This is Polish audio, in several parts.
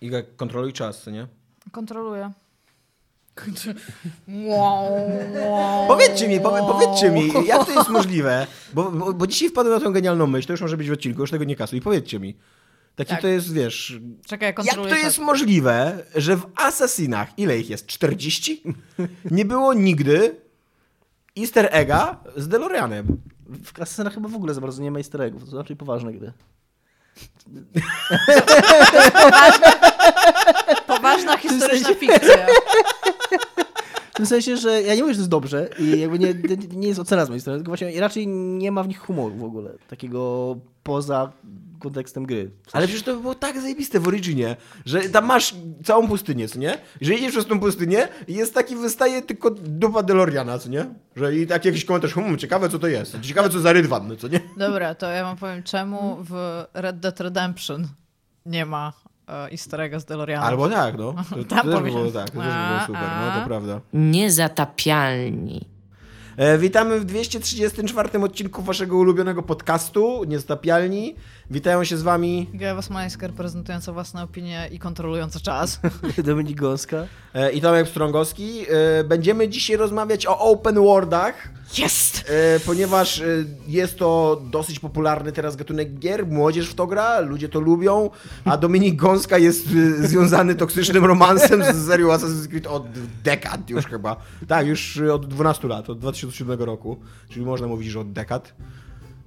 Iga, kontroluj czas, nie? Kontroluję. Wow, wow. Powiedzcie mi, powie, powiedzcie mi, jak to jest możliwe? Bo, bo, bo dzisiaj wpadłem na tę genialną myśl, to już może być w odcinku, już tego nie kasuj. Powiedzcie mi. Taki Tak. to jest, wiesz... Czekaj, Jak to jest możliwe, że w Assassinach, ile ich jest? 40? Nie było nigdy easter egga z DeLoreanem. W Assassinach chyba w ogóle za bardzo nie ma easter eggów, to raczej poważne gry. Poważna historyczna fikcja. W tym sensie, że ja nie mówię, że to jest dobrze i jakby nie, nie jest ocena z mojej strony, tylko właśnie raczej nie ma w nich humoru w ogóle, takiego poza kontekstem gry. W sensie, Ale przecież to by było tak zajebiste w Originie, że tam masz całą pustynię, co nie? Że jedziesz przez tą pustynię i jest taki, wystaje tylko dupa DeLoreana, co nie? Że i tak jakiś komentarz, hmm, ciekawe co to jest, ciekawe co za rydwan, co nie? Dobra, to ja wam powiem, czemu w Red Dead Redemption nie ma easter egga z. Albo tak, no. To, to Tam też by powinien- było tak, to też by było super, no to prawda. Niezatapialni. E, witamy w 234 odcinku waszego ulubionego podcastu, Niestapialni. Witają się z wami Gawa Smajsker prezentująca własne opinie i kontrolująca czas. Dominik Gąska. e, i Tomek Strągowski. E, będziemy dzisiaj rozmawiać o open worldach. Jest! E, ponieważ jest to dosyć popularny teraz gatunek gier, młodzież w to gra, ludzie to lubią, a Dominik Gąska jest związany toksycznym romansem z serią Assassin's Creed od dekad już chyba. Tak, już od 12 lat, od 2007 roku, czyli można mówić, że od dekad.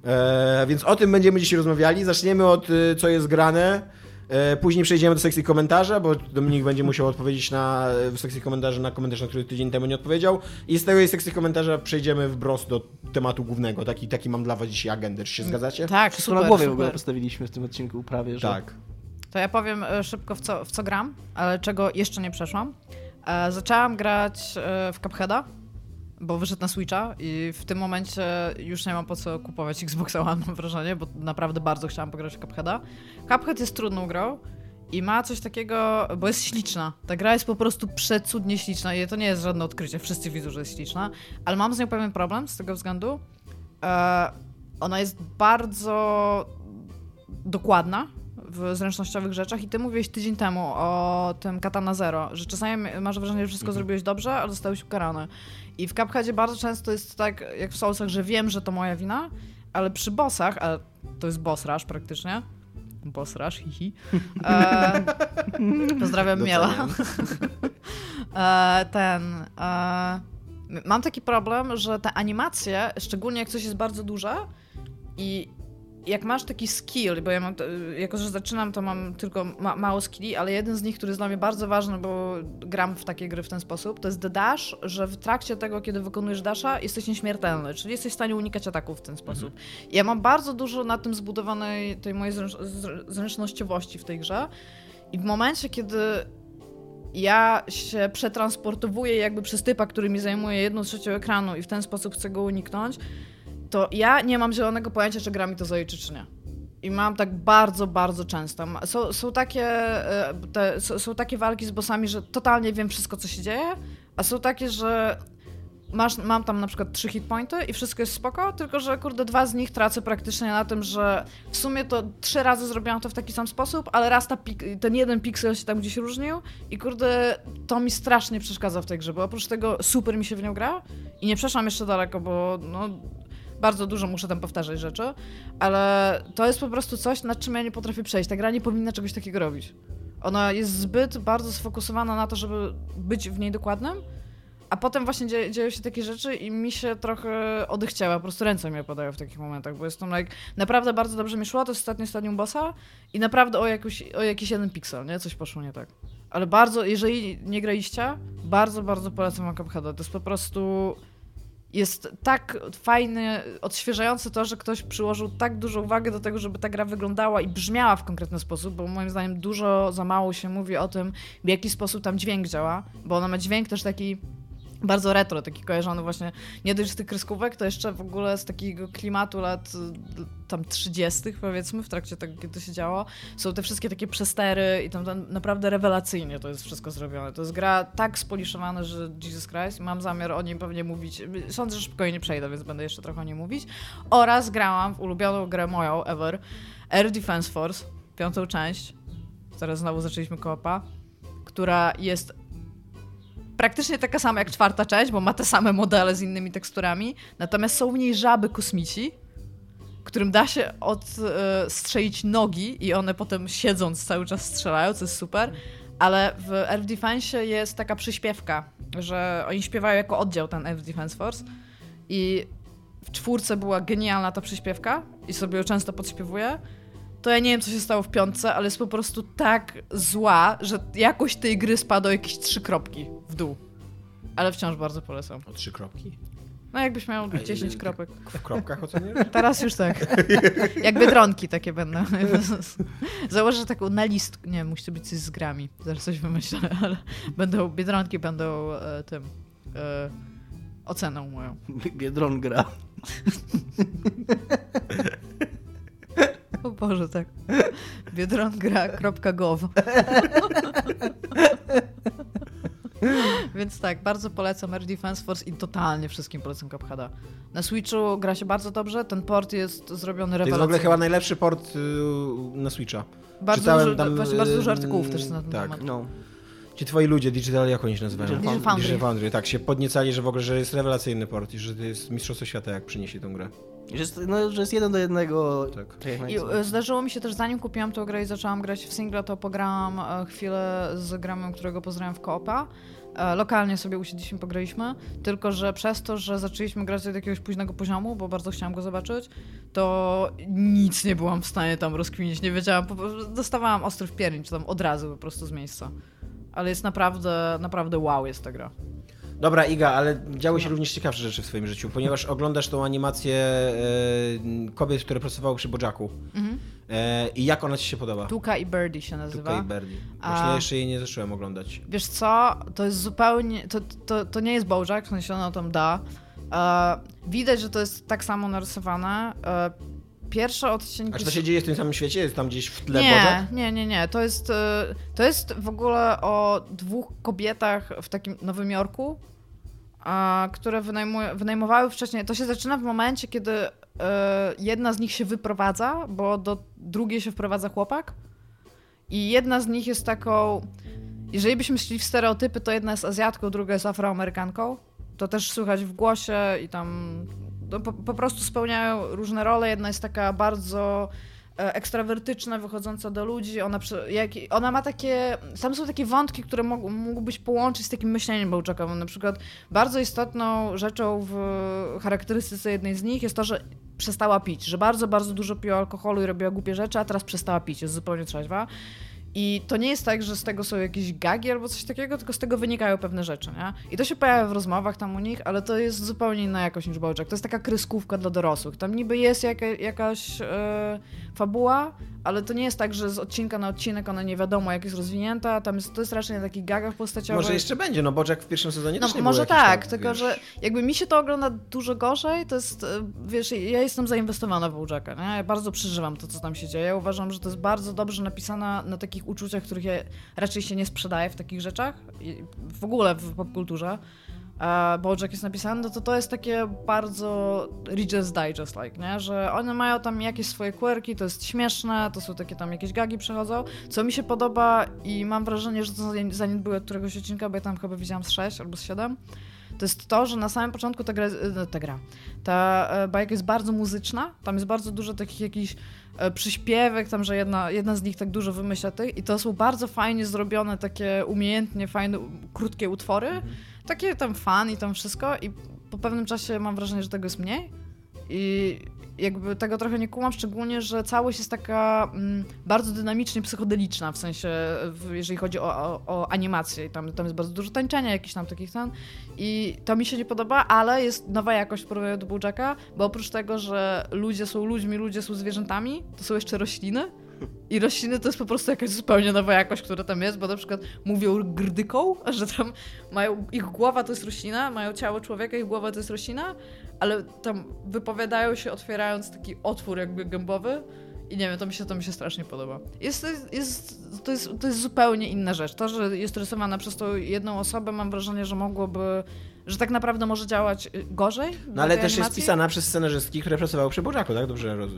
E, więc o tym będziemy dzisiaj rozmawiali. Zaczniemy od e, co jest grane. E, Później przejdziemy do sekcji komentarza, bo Dominik będzie musiał odpowiedzieć na, w sekcji komentarzy na komentarz, na który tydzień temu nie odpowiedział. I z tej sekcji komentarza przejdziemy wprost do tematu głównego. Taki, taki mam dla was dzisiaj agendę. Czy się zgadzacie? Tak, Wszystko na super, głowie w ogóle super. postawiliśmy w tym odcinku prawie, że... Tak. To ja powiem e, szybko, w co, w co gram, ale czego jeszcze nie przeszłam. E, zaczęłam grać w Cupheada, bo wyszedł na Switcha i w tym momencie już nie mam po co kupować Xboxa One, mam wrażenie, bo naprawdę bardzo chciałam pograć w Cupheada. Cuphead jest trudną grą i ma coś takiego, bo jest śliczna. Ta gra jest po prostu przecudnie śliczna i to nie jest żadne odkrycie, wszyscy widzą, że jest śliczna, ale mam z nią pewien problem z tego względu. E, ona jest bardzo dokładna w zręcznościowych rzeczach i ty mówiłeś tydzień temu o tym Katana Zero, że czasami masz wrażenie, że wszystko zrobiłeś dobrze, ale zostałeś ukarany. I w Cupheadzie bardzo często jest tak, jak w Soulsach, że wiem, że to moja wina, ale przy bossach, a to jest boss rush praktycznie, boss rush, hihi, e, pozdrawiam Miela, e, ten... E, mam taki problem, że te animacje, szczególnie jak coś jest bardzo duże i jak masz taki skill, bo ja mam, jako że zaczynam, to mam tylko ma, mało skilli, ale jeden z nich, który jest dla mnie bardzo ważny, bo gram w takie gry w ten sposób, to jest dash, że w trakcie tego, kiedy wykonujesz dasha, jesteś nieśmiertelny, czyli jesteś w stanie unikać ataków w ten sposób. I Ja mam bardzo dużo na tym zbudowanej tej mojej zręcz, zr- zręcznościowości w tej grze i w momencie, kiedy ja się przetransportowuję jakby przez typa, który mi zajmuje jedną trzecią ekranu i w ten sposób chcę go uniknąć, to ja nie mam zielonego pojęcia, czy gra mi to zaliczy, czy nie. I mam tak bardzo, bardzo często. Są, są, takie, e, te, są, są takie walki z bossami, że totalnie wiem wszystko, co się dzieje, a są takie, że masz, mam tam na przykład trzy hitpointy i wszystko jest spoko, tylko że kurde, dwa z nich tracę praktycznie na tym, że w sumie to trzy razy zrobiłam to w taki sam sposób, ale raz ten jeden piksel się tam gdzieś różnił i kurde, to mi strasznie przeszkadza w tej grze, bo oprócz tego super mi się w nią gra i nie przeszłam jeszcze daleko, bo no, bardzo dużo muszę tam powtarzać rzeczy, ale to jest po prostu coś, nad czym ja nie potrafię przejść. Ta gra nie powinna czegoś takiego robić. Ona jest zbyt bardzo sfokusowana na to, żeby być w niej dokładnym, a potem właśnie dzieje, dzieją się takie rzeczy i mi się trochę odechciała, po prostu ręce mi opadają w takich momentach, bo jestem like, naprawdę bardzo dobrze mi szło, to jest ostatnie stadium bossa i naprawdę o, jakiś, o jakiś jeden piksel, nie? Coś poszło nie tak. Ale bardzo, jeżeli nie graliście, bardzo, bardzo polecam Cupheada. To jest po prostu jest tak fajny, odświeżające to, że ktoś przyłożył tak dużą uwagę do tego, żeby ta gra wyglądała i brzmiała w konkretny sposób, bo moim zdaniem dużo za mało się mówi o tym, w jaki sposób tam dźwięk działa, bo ona ma dźwięk też taki bardzo retro, taki kojarzony właśnie nie dość z tych kreskówek, to jeszcze w ogóle z takiego klimatu lat tam 30. powiedzmy, w trakcie tego, kiedy to się działo. Są te wszystkie takie przestery i tam, tam naprawdę rewelacyjnie to jest wszystko zrobione. To jest gra tak spoliszowana, że Jesus Christ. Mam zamiar o niej pewnie mówić. Sądzę, że spokojnie przejdę, więc będę jeszcze trochę o niej mówić. Oraz grałam w ulubioną grę moją ever, Air Defense Force, piątą część. teraz znowu zaczęliśmy koopa, która jest praktycznie taka sama jak czwarta część, bo ma te same modele z innymi teksturami, natomiast są w niej żaby kosmici, którym da się odstrzelić nogi i one potem siedząc cały czas strzelają, co jest super, ale w Earth Defense jest taka przyśpiewka, że oni śpiewają jako oddział ten Earth Defense Force. I w czwórce była genialna ta przyśpiewka i sobie ją często podśpiewuję, to ja nie wiem, co się stało w piątce, ale jest po prostu tak zła, że jakość tej gry spadło jakieś trzy kropki w dół. Ale wciąż bardzo polecam. O trzy kropki. No jakbyś miał A, 10 y, kropek. W kropkach oceniasz? Teraz już tak. Jak biedronki takie będą. Założę taką na list. Nie, musi to być coś z grami. Zaraz coś wymyślę, ale będą, biedronki będą e, tym e, oceną moją. Biedron gra. Boże, tak. Biedrongra.gov Więc tak, bardzo polecam Air Defense Force i totalnie wszystkim polecam Cupheada. Na Switchu gra się bardzo dobrze, ten port jest zrobiony To jest w ogóle rewelacyjnie. chyba najlepszy port y, na Switcha. Bardzo, Czytałem dużo, tam, właśnie bardzo dużo y, artykułów też na ten tak. temat. No. Ci twoi ludzie, Digital, jak oni się nazywają? Digital Foundry. Digital Foundry, tak, się podniecali, że w ogóle, że jest rewelacyjny port i że to jest mistrzostwo świata, jak przyniesie tą grę. Że jest, no, że jest jeden do jednego. Tak. Tak I e, zdarzyło mi się też, zanim kupiłam tę grę i zaczęłam grać w single, to pograłam e, chwilę z gramem, którego pozdrawiam w koopa. E, Lokalnie sobie usiedliśmy, pograliśmy, tylko że przez to, że zaczęliśmy grać od jakiegoś późnego poziomu, bo bardzo chciałam go zobaczyć, to nic nie byłam w stanie tam rozkminić, nie wiedziałam, dostawałam ostry w piernicz tam od razu po prostu z miejsca. Ale jest naprawdę, naprawdę wow jest ta gra. Dobra, Iga, ale działy No. się również ciekawsze rzeczy w swoim życiu, ponieważ oglądasz tą animację e, kobiet, które pracowały przy Bojaku. Mhm. E, I jak ona ci się podoba? Tuka i Birdie się nazywa. Tuka i Birdie. A- Właśnie jeszcze jej nie zacząłem oglądać. Wiesz co, to jest zupełnie, to, to, to nie jest Bojack, w sensie ona tam da. E, widać, że to jest tak samo narysowane. E, pierwsze odcinki... A czy to się dzieje w tym samym świecie? Jest tam gdzieś w tle nie, Bojack? nie, nie, nie. To jest, to jest w ogóle o dwóch kobietach w takim Nowym Jorku, a, które wynajmowały wcześniej. To się zaczyna w momencie, kiedy e, jedna z nich się wyprowadza, bo do drugiej się wprowadza chłopak. I jedna z nich jest taką. Jeżeli byśmy szli w stereotypy, to jedna jest Azjatką, druga jest Afroamerykanką. To też słychać w głosie i tam no, po, po prostu spełniają różne role. Jedna jest taka bardzo ekstrawertyczna, wychodząca do ludzi. Ona, jak, ona ma takie. Tam są takie wątki, które mógł, mógłbyś połączyć z takim myśleniem Bojackowym. Na przykład bardzo istotną rzeczą w charakterystyce jednej z nich jest to, że przestała pić, że bardzo, bardzo dużo piła alkoholu i robiła głupie rzeczy, a teraz przestała pić, jest zupełnie trzeźwa. I to nie jest tak, że z tego są jakieś gagi albo coś takiego, tylko z tego wynikają pewne rzeczy, nie? I to się pojawia w rozmowach tam u nich, ale to jest zupełnie inna jakość niż Bojack. To jest taka kreskówka dla dorosłych. Tam niby jest jaka, jakaś e, fabuła, ale to nie jest tak, że z odcinka na odcinek ona nie wiadomo jak jest rozwinięta. Tam jest, to jest raczej na takich gagach postaciowych. Może jeszcze będzie, no Bojack w pierwszym sezonie No też nie może tak, tam, tylko wiesz, że jakby mi się to ogląda dużo gorzej, to jest, e, wiesz, ja jestem zainwestowana w Bojacka, nie? Ja bardzo przeżywam to, co tam się dzieje. Uważam, że to jest bardzo dobrze napisane na takich uczuciach, których ja raczej się nie sprzedaje w takich rzeczach, w ogóle w popkulturze. A Bojack jest napisany, no to to jest takie bardzo Reader's Digest like, nie? Że one mają tam jakieś swoje quirki, to jest śmieszne, to są takie tam jakieś gagi przechodzą, co mi się podoba i mam wrażenie, że to zaniedbuję od któregoś odcinka, bo ja tam chyba widziałam z 6 albo z 7, to jest to, że na samym początku ta gra, e, ta, gra, ta e, bajka jest bardzo muzyczna, tam jest bardzo dużo takich jakichś e, przyśpiewek, tam, że jedna, jedna z nich tak dużo wymyśla tych i to są bardzo fajnie zrobione, takie umiejętnie fajne, krótkie utwory, takie tam fan i tam wszystko i po pewnym czasie mam wrażenie, że tego jest mniej i jakby tego trochę nie kumam, szczególnie, że całość jest taka mm, bardzo dynamicznie psychodeliczna, w sensie, jeżeli chodzi o, o, o animację. Tam, tam jest bardzo dużo tańczenia, jakichś tam takich tam. I to mi się nie podoba, ale jest nowa jakość w porównaniu do Bojacka, bo oprócz tego, że ludzie są ludźmi, ludzie są zwierzętami, to są jeszcze rośliny. I rośliny to jest po prostu jakaś zupełnie nowa jakość, która tam jest, bo na przykład mówią grdyką, że tam mają, ich głowa to jest roślina, mają ciało człowieka, ich głowa to jest roślina, ale tam wypowiadają się otwierając taki otwór jakby gębowy i nie wiem, to mi się, to mi się strasznie podoba. Jest, jest, to, jest, to jest zupełnie inna rzecz. To, że jest rysowana przez tą jedną osobę, mam wrażenie, że mogłoby że tak naprawdę może działać y, gorzej. No ale też jest animacji. pisana przez scenarzystki, które pracowały przy Bożaku, tak? Dobrze roz...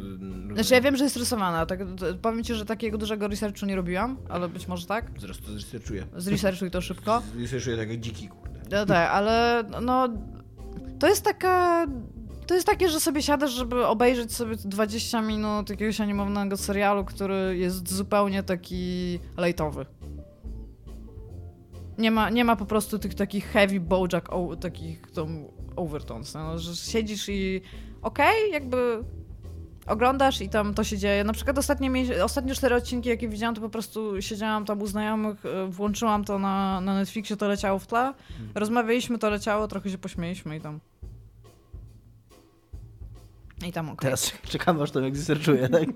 Znaczy ja wiem, że jest rysowana, tak, powiem ci, że takiego dużego researchu nie robiłam, ale być może tak. Zresztą to zresearchuję. Zresearchuj to szybko. Zresearchuję tak jak dziki, kurde. No tak, ale no to jest taka. To jest takie, że sobie siadasz, żeby obejrzeć sobie 20 minut jakiegoś animowanego serialu, który jest zupełnie taki lejtowy. Nie ma, nie ma po prostu tych takich heavy bojack, o, takich overtones, no, że siedzisz i okej, jakby oglądasz i tam to się dzieje. Na przykład ostatnie, ostatnie cztery odcinki, jakie widziałam, to po prostu siedziałam tam u znajomych, e, włączyłam to na, na Netflixie, to leciało w tle, rozmawialiśmy, to leciało, trochę się pośmieliśmy i tam... I tam okej. Teraz czekam aż to jak zresearchuje, tak?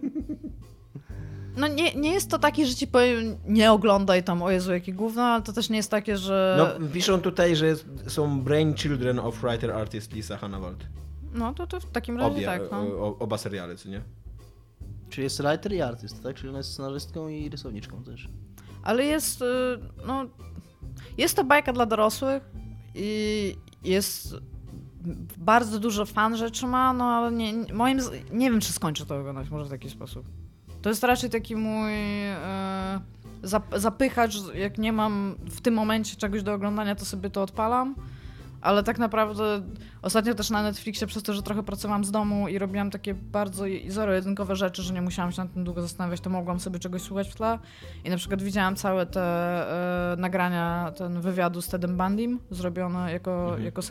No nie, nie jest to takie, że ci powiem, nie oglądaj tam, o Jezu, jakie gówno, ale to też nie jest takie, że... No, piszą tutaj, że są brain children of writer artist Lisa Hannawald. No to, to w takim razie Obie, tak, no. o, oba seriale, co nie? Czyli jest writer i artyst, tak? Czyli ona jest scenarzystką i rysowniczką też. Ale jest, y, no, jest to bajka dla dorosłych i jest bardzo dużo fan rzeczy ma, no ale nie, nie- moim, nie wiem, czy skończę to oglądać, może w taki sposób. To jest raczej taki mój e, zap, zapychacz, jak nie mam w tym momencie czegoś do oglądania, to sobie to odpalam. Ale tak naprawdę ostatnio też na Netflixie, przez to, że trochę pracowałam z domu i robiłam takie bardzo zero-jedynkowe rzeczy, że nie musiałam się nad tym długo zastanawiać, to mogłam sobie czegoś słuchać w tle. I na przykład widziałam całe te e, nagrania, ten wywiadu z Tedem Bundim, zrobione jako, Mhm. jako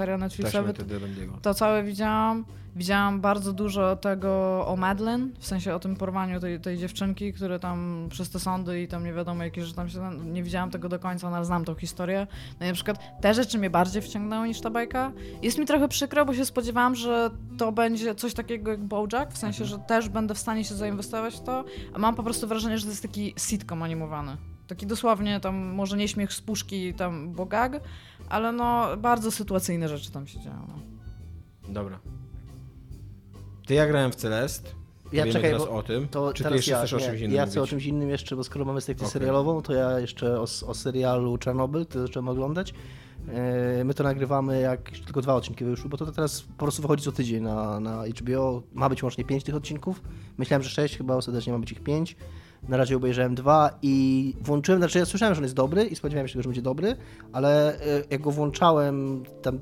wtedy Randiego. To całe widziałam. Widziałam bardzo dużo tego o Madeleine, w sensie o tym porwaniu tej, tej dziewczynki, które tam przez te sądy i tam nie wiadomo jakie rzeczy tam się... Nie widziałam tego do końca, ale znam tą historię. No i na przykład te rzeczy mnie bardziej wciągnęły niż ta bajka. Jest mi trochę przykro, bo się spodziewałam, że to będzie coś takiego jak Bojack, w sensie, że też będę w stanie się zainwestować w to, a mam po prostu wrażenie, że to jest taki sitcom animowany. Taki dosłownie tam, może nie śmiech z puszki, tam bogag, ale no bardzo sytuacyjne rzeczy tam się działy. No. Dobra. To ja grałem w Celest. Ja Powiemy czekaj, teraz bo o tym. To Czy ty jeszcze ja, chcesz o nie, czymś innym Ja chcę o mówić? czymś innym jeszcze, bo skoro mamy sekcję Okej. serialową, to ja jeszcze o, o serialu Czarnobyl, to zacząłem oglądać. E, My to nagrywamy, jak tylko dwa odcinki wyszły, bo to teraz po prostu wychodzi co tydzień na, na HBO. Ma być łącznie pięć tych odcinków. Myślałem, że sześć, chyba ostatecznie ma być ich pięć. Na razie obejrzałem dwa i włączyłem, znaczy ja słyszałem, że on jest dobry i spodziewałem się, że będzie dobry, ale e, jak go włączałem tam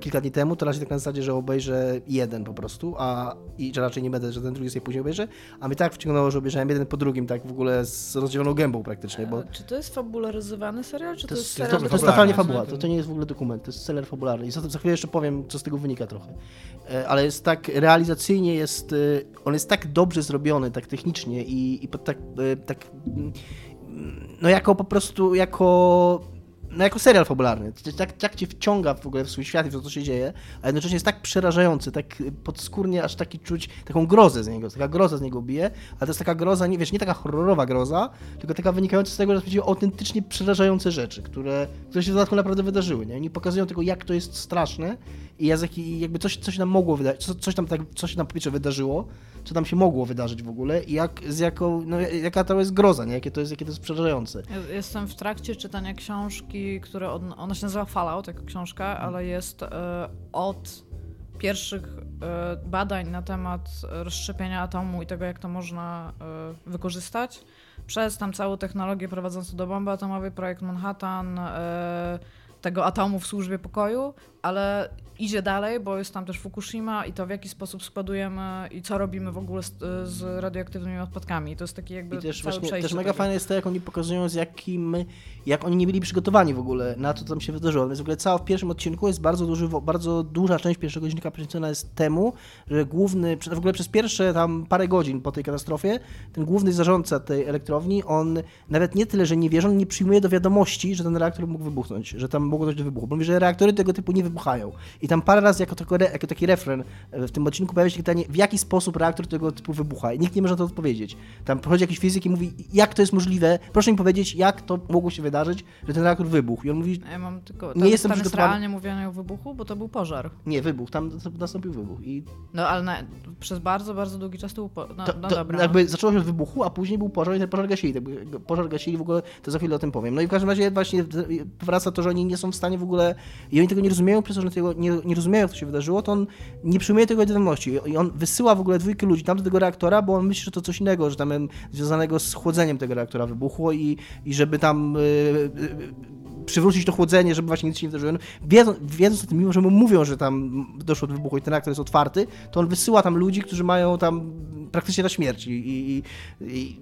kilka dni temu, to raczej tak na zasadzie, że obejrzę jeden po prostu, a i że raczej nie będę, że ten drugi sobie później obejrzę, a mnie tak wciągnęło, że obejrzałem jeden po drugim, tak w ogóle z rozdzieloną gębą praktycznie, bo Czy to jest fabularyzowany serial, czy to, to jest jest, serial? to, to jest fabularny. totalnie fabuła, to, to nie jest w ogóle dokument, to jest seller fabularny i za, za chwilę jeszcze powiem, co z tego wynika trochę. E, Ale jest tak, realizacyjnie jest, e, on jest tak dobrze zrobiony, tak technicznie i, i tak, e, tak, mm, no jako po prostu, jako no jako serial fabularny. Tak, tak cię wciąga w ogóle w swój świat i w to, co się dzieje, a jednocześnie jest tak przerażający, tak podskórnie aż taki czuć taką grozę z niego, taka groza z niego bije, ale to jest taka groza, nie wiesz, nie taka horrorowa groza, tylko taka wynikająca z tego, że o autentycznie przerażające rzeczy, które, które się w dodatku naprawdę wydarzyły, nie? Oni pokazują tylko, jak to jest straszne i jak- i jakby coś, coś nam mogło wydarzyć, co- coś tam, tak, coś tam po wydarzyło, co tam się mogło wydarzyć w ogóle i jak, z jaką, no, jaka to jest groza, nie? Jakie to jest, jakie to jest przerażające. Jestem w trakcie czytania książki, która od, ona się nazywa Fallout jako książka, ale jest e, od pierwszych e, badań na temat rozszczepienia atomu i tego, jak to można e, wykorzystać, przez tam całą technologię prowadzącą do bomby atomowej, projekt Manhattan, tego atomu w służbie pokoju, ale idzie dalej, bo jest tam też Fukushima i to w jaki sposób składujemy i co robimy w ogóle z, z radioaktywnymi odpadkami. To jest taki jakby I też właśnie, też mega fajne jest to, jak oni pokazują, z jakim, jak oni nie byli przygotowani w ogóle na to, co tam się wydarzyło. Więc w ogóle cała w pierwszym odcinku jest bardzo, duży, bardzo duża część pierwszego odcinka poświęcona jest temu, że główny, w ogóle przez pierwsze tam parę godzin po tej katastrofie, ten główny zarządca tej elektrowni, on nawet nie tyle, że nie wierzy, on nie przyjmuje do wiadomości, że ten reaktor mógł wybuchnąć, że tam mogło dojść do wybuchu. Bo mówi, że reaktory tego typu nie wybuchają. I tam parę razy jako, jako taki refren e, w tym odcinku pojawia się pytanie, w jaki sposób reaktor tego typu wybucha. I nikt nie może na to odpowiedzieć. Tam przychodzi jakiś fizyk i mówi, jak to jest możliwe, proszę mi powiedzieć, jak to mogło się wydarzyć, że ten reaktor wybuchł. I on mówi, Ja mam tylko. Nie Nie jestem tam jest realnie mówione o wybuchu, bo to był pożar. nie, wybuch, tam nastąpił wybuch. I No ale na, przez bardzo, bardzo długi czas to był po, no, to, no to dobra. jakby zaczęło się od wybuchu, a później był pożar i ten pożar gasili. Jakby Pożar gasili w ogóle, to za chwilę o tym powiem. No i w każdym razie właśnie wraca to, że oni nie, są w stanie w ogóle, i oni tego nie rozumieją, przez to, że tego nie, nie rozumieją, co się wydarzyło, to on nie przyjmuje tego do wiadomości. I on wysyła w ogóle dwójkę ludzi tam do tego reaktora, bo on myśli, że to coś innego, że tam związanego z chłodzeniem tego reaktora wybuchło i, i żeby tam y, y, przywrócić to chłodzenie, żeby właśnie nic się nie wydarzyło. No, Wiedząc, o tym, mimo że mu mówią, że tam doszło do wybuchu i ten reaktor jest otwarty, to on wysyła tam ludzi, którzy mają tam praktycznie na śmierć i, i, i,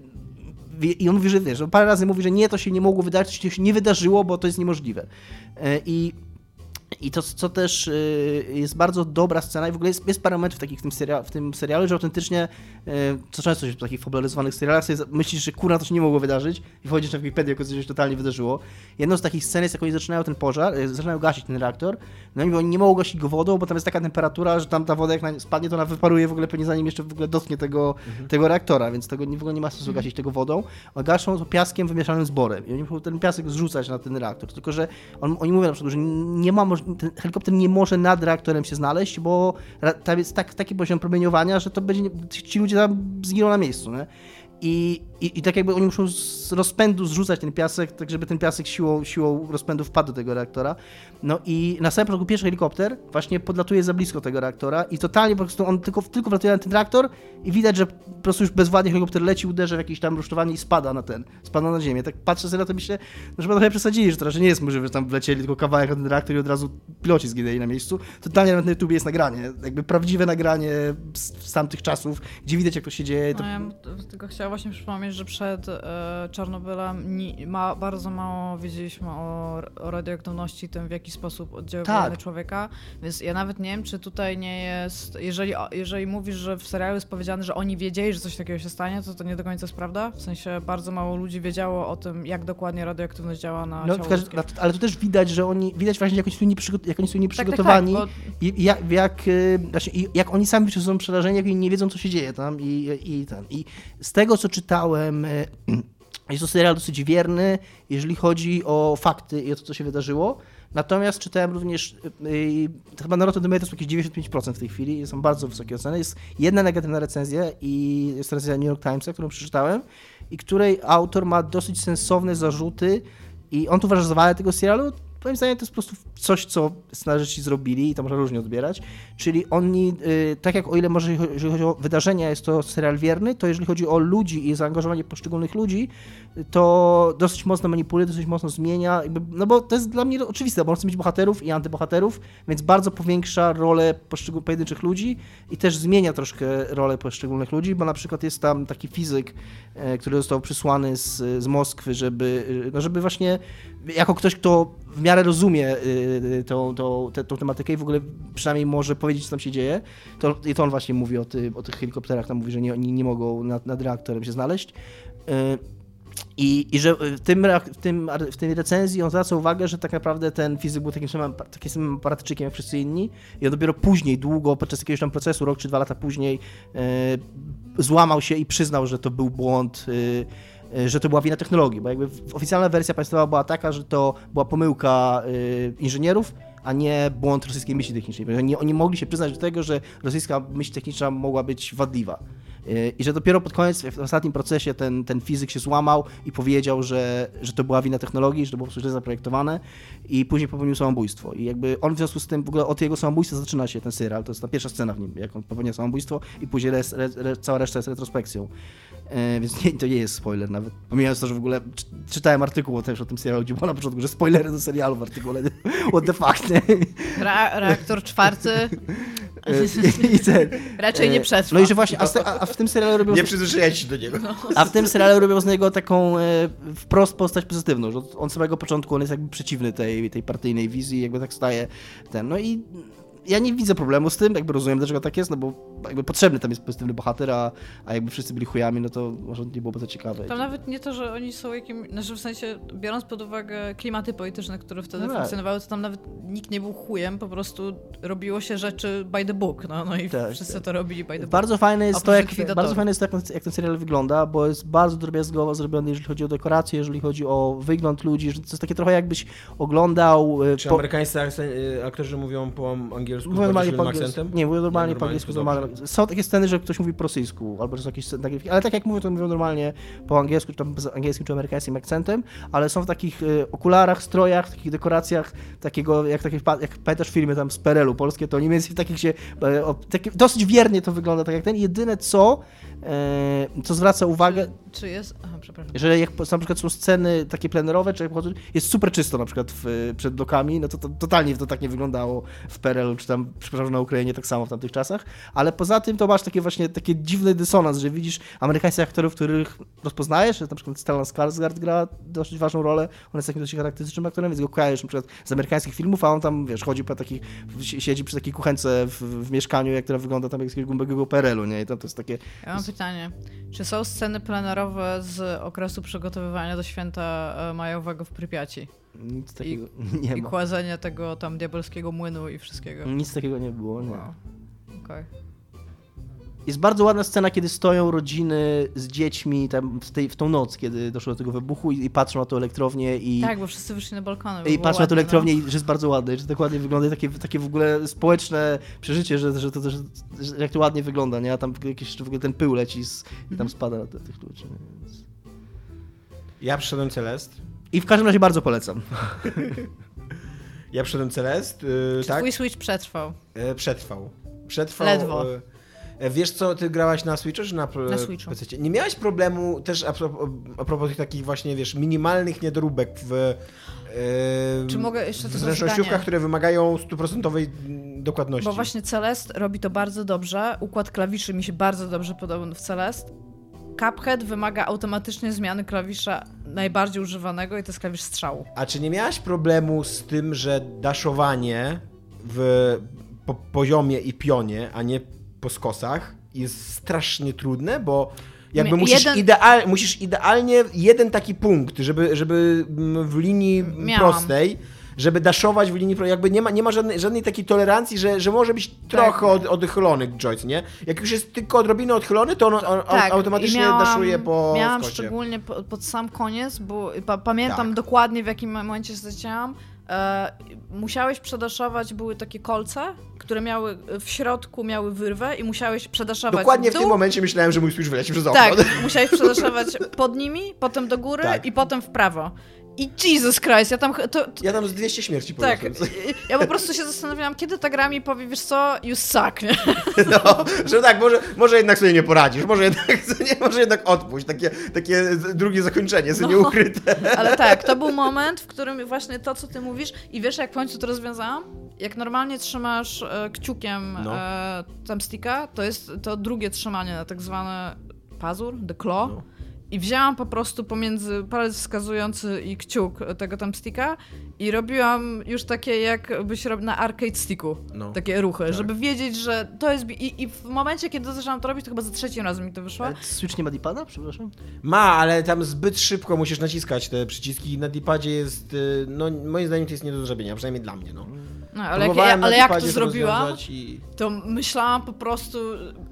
i on mówi, że wiesz, parę razy mówi, że nie, to się nie mogło wydarzyć, to się nie wydarzyło, bo to jest niemożliwe. E, I i to, co też y, jest bardzo dobra scena, i w ogóle jest, jest parę momentów takich w tym, seria, w tym serialu, że autentycznie, y, co często się w takich popularyzowanych serialach, sobie myślisz, że kurna, to się nie mogło wydarzyć i wchodzisz na Wikipedię, jako coś się totalnie wydarzyło. Jedną z takich scen jest, jak oni zaczynają ten pożar, y, zaczynają gasić ten reaktor, no i oni nie mogą gasić go wodą, bo tam jest taka temperatura, że tam ta woda jak spadnie, to ona wyparuje w ogóle pewnie zanim jeszcze w ogóle dotknie tego, tego reaktora, więc tego w ogóle nie ma sensu gasić tego wodą. A gaszą to piaskiem wymieszanym z borem i oni muszą ten piasek zrzucać na ten reaktor, tylko że on, oni mówią na przykład, że nie ma moż- ten helikopter nie może nad reaktorem się znaleźć, bo tam jest tak, taki poziom promieniowania, że to będzie, ci ludzie tam zginą na miejscu, nie? I, i, I tak jakby oni muszą z rozpędu zrzucać ten piasek, tak żeby ten piasek siłą, siłą rozpędu wpadł do tego reaktora. No i na samym początku pierwszy helikopter właśnie podlatuje za blisko tego reaktora i totalnie po prostu on tylko, tylko wlatuje na ten reaktor i widać, że po prostu już bezwładnie helikopter leci, uderza w jakieś tam rusztowanie i spada na ten, spada na ziemię. Tak patrzę sobie na to myślę, no chyba trochę przesadzili, że to raczej nie jest możliwe, że tam wlecieli tylko kawałek na ten reaktor i od razu piloci zginęli na miejscu. Totalnie nawet na YouTube jest nagranie, jakby prawdziwe nagranie z, z tamtych czasów, gdzie widać jak to się dzieje. To No, ja tylko chciała właśnie przypomnieć, że przed e, Czarnobylem ni, ma, bardzo mało wiedzieliśmy o, o radioaktywności, tym w jaki sposób oddziałuje Tak. człowieka, więc ja nawet nie wiem, czy tutaj nie jest, jeżeli, jeżeli mówisz, że w serialu jest powiedziane, że oni wiedzieli, że coś takiego się stanie, to to nie do końca jest prawda, w sensie bardzo mało ludzi wiedziało o tym, jak dokładnie radioaktywność działa na No, ciało każdym- ale to też widać, że oni, widać właśnie, jak oni są, nieprzygo- jak oni są Tak, tak, nieprzygotowani tak, bo i jak, jak, znaczy, jak oni sami są przerażeni, jak oni nie wiedzą, co się dzieje tam i, i ten. I z tego, co czytałem, y, jest to serial dosyć wierny, jeżeli chodzi o fakty i o to, co się wydarzyło. Natomiast czytałem również, y, y, chyba na Rotten Tomatoes jakieś 95% w tej chwili, są bardzo wysokie oceny. Jest jedna negatywna recenzja i jest recenzja New York Timesa, którą przeczytałem i której autor ma dosyć sensowne zarzuty i on tu uważa, że tego serialu, moim zdaniem to jest po prostu coś, co scenarzyści zrobili i to można różnie odbierać. Czyli oni, y, tak jak o ile może jeżeli chodzi o wydarzenia, jest to serial wierny, to jeżeli chodzi o ludzi i zaangażowanie poszczególnych ludzi, to dosyć mocno manipuluje, dosyć mocno zmienia. No bo to jest dla mnie oczywiste, bo on chce mieć bohaterów i antybohaterów, więc bardzo powiększa rolę poszczególnych pojedynczych ludzi i też zmienia troszkę rolę poszczególnych ludzi, bo na przykład jest tam taki fizyk, e, który został przysłany z, z Moskwy, żeby, no żeby właśnie jako ktoś, kto w miarę rozumie y, tą, tą, tę- tą tematykę i w ogóle przynajmniej może powiedzieć, co tam się dzieje, to, to on właśnie mówi o, ty, o tych helikopterach, tam mówi, że nie, oni nie mogą nad, nad reaktorem się znaleźć. Y, I, I że w, tym, w, tym, w tej recenzji on zwraca uwagę, że tak naprawdę ten fizyk był takim samym, takim samym jak wszyscy inni i on dopiero później, długo, podczas jakiegoś tam procesu, rok czy dwa lata później, złamał się i przyznał, że to był błąd, że to była wina technologii, bo jakby oficjalna wersja państwowa była taka, że to była pomyłka e, inżynierów, a nie błąd rosyjskiej myśli technicznej. Oni, oni mogli się przyznać do tego, że rosyjska myśl techniczna mogła być wadliwa. Yy, I że dopiero pod koniec, w ostatnim procesie, ten, ten fizyk się złamał i powiedział, że, że to była wina technologii, że to było po prostu źle zaprojektowane i później popełnił samobójstwo. I jakby on w związku z tym, w ogóle od jego samobójstwa zaczyna się ten serial, to jest ta pierwsza scena w nim, jak on popełnia samobójstwo i później res, re, re, cała reszta jest retrospekcją. Yy, więc nie, to nie jest spoiler nawet. Pomijając to, że w ogóle czy, czytałem artykuł też o tym serialu, gdzie było na początku, że spoilery do serialu w artykule. What the fuck, nie? Re- reaktor czwarty Yy, I ten, raczej nie yy, przetrwa. No i że właśnie, a, a, a w tym serialu robią Nie przyzwyczajać się do niego. A w tym serialu robią z niego taką e, wprost postać pozytywną, że on z samego początku on jest jakby przeciwny tej, tej partyjnej wizji, jakby tak staje ten. No i ja nie widzę problemu z tym, jakby rozumiem dlaczego tak jest, no bo jakby potrzebny tam jest pozytywny bohater, a, a jakby wszyscy byli chujami, no to może nie byłoby to ciekawe. Tam nawet nie to, że oni są jakimś, znaczy w sensie, biorąc pod uwagę klimaty polityczne, które wtedy No funkcjonowały, to tam nawet nikt nie był chujem, po prostu robiło się rzeczy by the book, no, no i Tak, wszyscy tak. to robili by the book. Bardzo fajne jest to, jak, bardzo fajne jest to, jak, ten- jak ten serial wygląda, bo jest bardzo drobiazgowo zrobiony, jeżeli chodzi o dekoracje, jeżeli chodzi o wygląd ludzi, że to jest takie trochę jakbyś oglądał... e, Czy po- amerykańscy y, aktorzy mówią po angielsku angielsku? Mówię z normalnie po angielsku. akcentem? Nie, mówię normalnie Nie, po angielsku. Normalnie. Są takie sceny, że ktoś mówi po rosyjsku, albo że są jakieś sceny, ale tak jak mówię, to mówią normalnie po angielsku, czy tam z angielskim, czy amerykańskim akcentem, ale są w takich e, okularach, strojach, takich dekoracjach, takiego, jak, takie, jak pamiętasz filmy tam z PRL-u polskie, to oni mniej więcej w takich się, e, o, takie, dosyć wiernie to wygląda, tak jak ten. Jedyne co, e, co zwraca uwagę, Czy jest... Aha, przepraszam. że jak na przykład są sceny takie plenerowe, czy jak pochodzą, jest super czysto na przykład w, przed blokami, no to, to totalnie to tak nie wyglądało w PRL-u, czy tam, przepraszam, na Ukrainie tak samo w tamtych czasach, ale poza tym to masz takie właśnie, takie dziwny dysonans, że widzisz amerykańskich aktorów, których rozpoznajesz, że na przykład Stellan Skarsgård gra dosyć ważną rolę, on jest takim dosyć charakterystycznym aktorem, więc go kojarzysz na przykład z amerykańskich filmów, a on tam, wiesz, chodzi po takich, siedzi przy takiej kuchence w, w mieszkaniu, jak która wygląda tam jak z jakiegoś głębokiego PRL-u, nie? I to, to jest takie, Ja mam pytanie. Czy są sceny plenerowe z okresu przygotowywania do święta e, majowego w Prypiaci? Nic takiego nie I ma. kładzenia tego tam diabelskiego młynu i wszystkiego? Nic takiego nie było, nie. Wow. Okej. Jest bardzo ładna scena, kiedy stoją rodziny z dziećmi tam w, tej, w tą noc, kiedy doszło do tego wybuchu i, i patrzą na tą elektrownię i, Tak, bo wszyscy wyszli na balkony. i patrzą na tą no. elektrownię i że jest bardzo ładne, że tak ładnie wygląda i takie, takie w ogóle społeczne przeżycie, że, że, to, że, że jak to ładnie wygląda, nie? A tam jakiś w ogóle ten pył leci z, i Mhm. tam spada na te- tych ludzi. Więc- Ja przyszedłem Celest. I w każdym razie bardzo polecam. Ja przyszedłem Celest, yy, Czy tak? twój Switch przetrwał? E, przetrwał. Przetrwał. Ledwo. e, Wiesz co, ty grałaś na Switchu czy na, Na Switchu. PC? Nie miałaś problemu też a propos, a propos tych takich właśnie, wiesz, minimalnych niedoróbek w Czy mogę jeszcze w tylko zręcznościówkach, które wymagają stuprocentowej dokładności. Bo właśnie Celest robi to bardzo dobrze. Układ klawiszy mi się bardzo dobrze podoba w Celest. Cuphead wymaga automatycznie zmiany klawisza najbardziej używanego i to jest klawisz strzału. A czy nie miałaś problemu z tym, że daszowanie w po poziomie i pionie, a nie po skosach jest strasznie trudne, bo jakby musisz, jeden- ideal, musisz idealnie jeden taki punkt, żeby, żeby mm, w linii Miałam. prostej, żeby daszować w linii jakby nie ma, nie ma żadnej, żadnej takiej tolerancji, że, że może być trochę od, odchylony joystick, nie? Jak już jest tylko odrobinę odchylony, to on, on Tak, automatycznie miałam, daszuje po Miałam skosie. szczególnie po, pod sam koniec, bo pa, pamiętam Tak. dokładnie w jakim momencie się zacięłam. E, musiałeś przedaszować, były takie kolce, które miały w środku miały wyrwę i musiałeś przedaszować Dokładnie w dół, tym momencie myślałem, że mój Switch wyleci przez okno. Tak, musiałeś przedaszować pod nimi, potem do góry Tak. i potem w prawo. I Jesus Christ, ja tam... To, to, Ja tam z 200 śmierci tak, poniosłem. ja po prostu się zastanawiałam, kiedy ta gra mi powie, wiesz co, you suck, nie? No, że tak, może, może jednak sobie nie poradzisz, może jednak, nie, może jednak odpuść, takie, takie drugie zakończenie, sobie No. nieukryte. Ale tak, to był moment, w którym właśnie to, co ty mówisz i wiesz, jak w końcu to rozwiązałam? Jak normalnie trzymasz e, kciukiem No. e, thumbsticka, to jest to drugie trzymanie na tak zwane pazur, the claw. No. I wzięłam po prostu pomiędzy palec wskazujący i kciuk tego thumbsticka i robiłam już takie, jakbyś robił na arcade sticku. No. Takie ruchy, Tak. żeby wiedzieć, że to jest... I, I w momencie, kiedy zaczęłam to robić, to chyba za trzecim razem mi to wyszło. Ale Switch nie ma dipada? Przepraszam. Ma, ale tam zbyt szybko musisz naciskać te przyciski i na dipadzie jest, y, no moim zdaniem to jest nie do zrobienia, przynajmniej dla mnie, no. No, ale jak, Próbowałem ale jak to zrobiłam, I... to myślałam po prostu,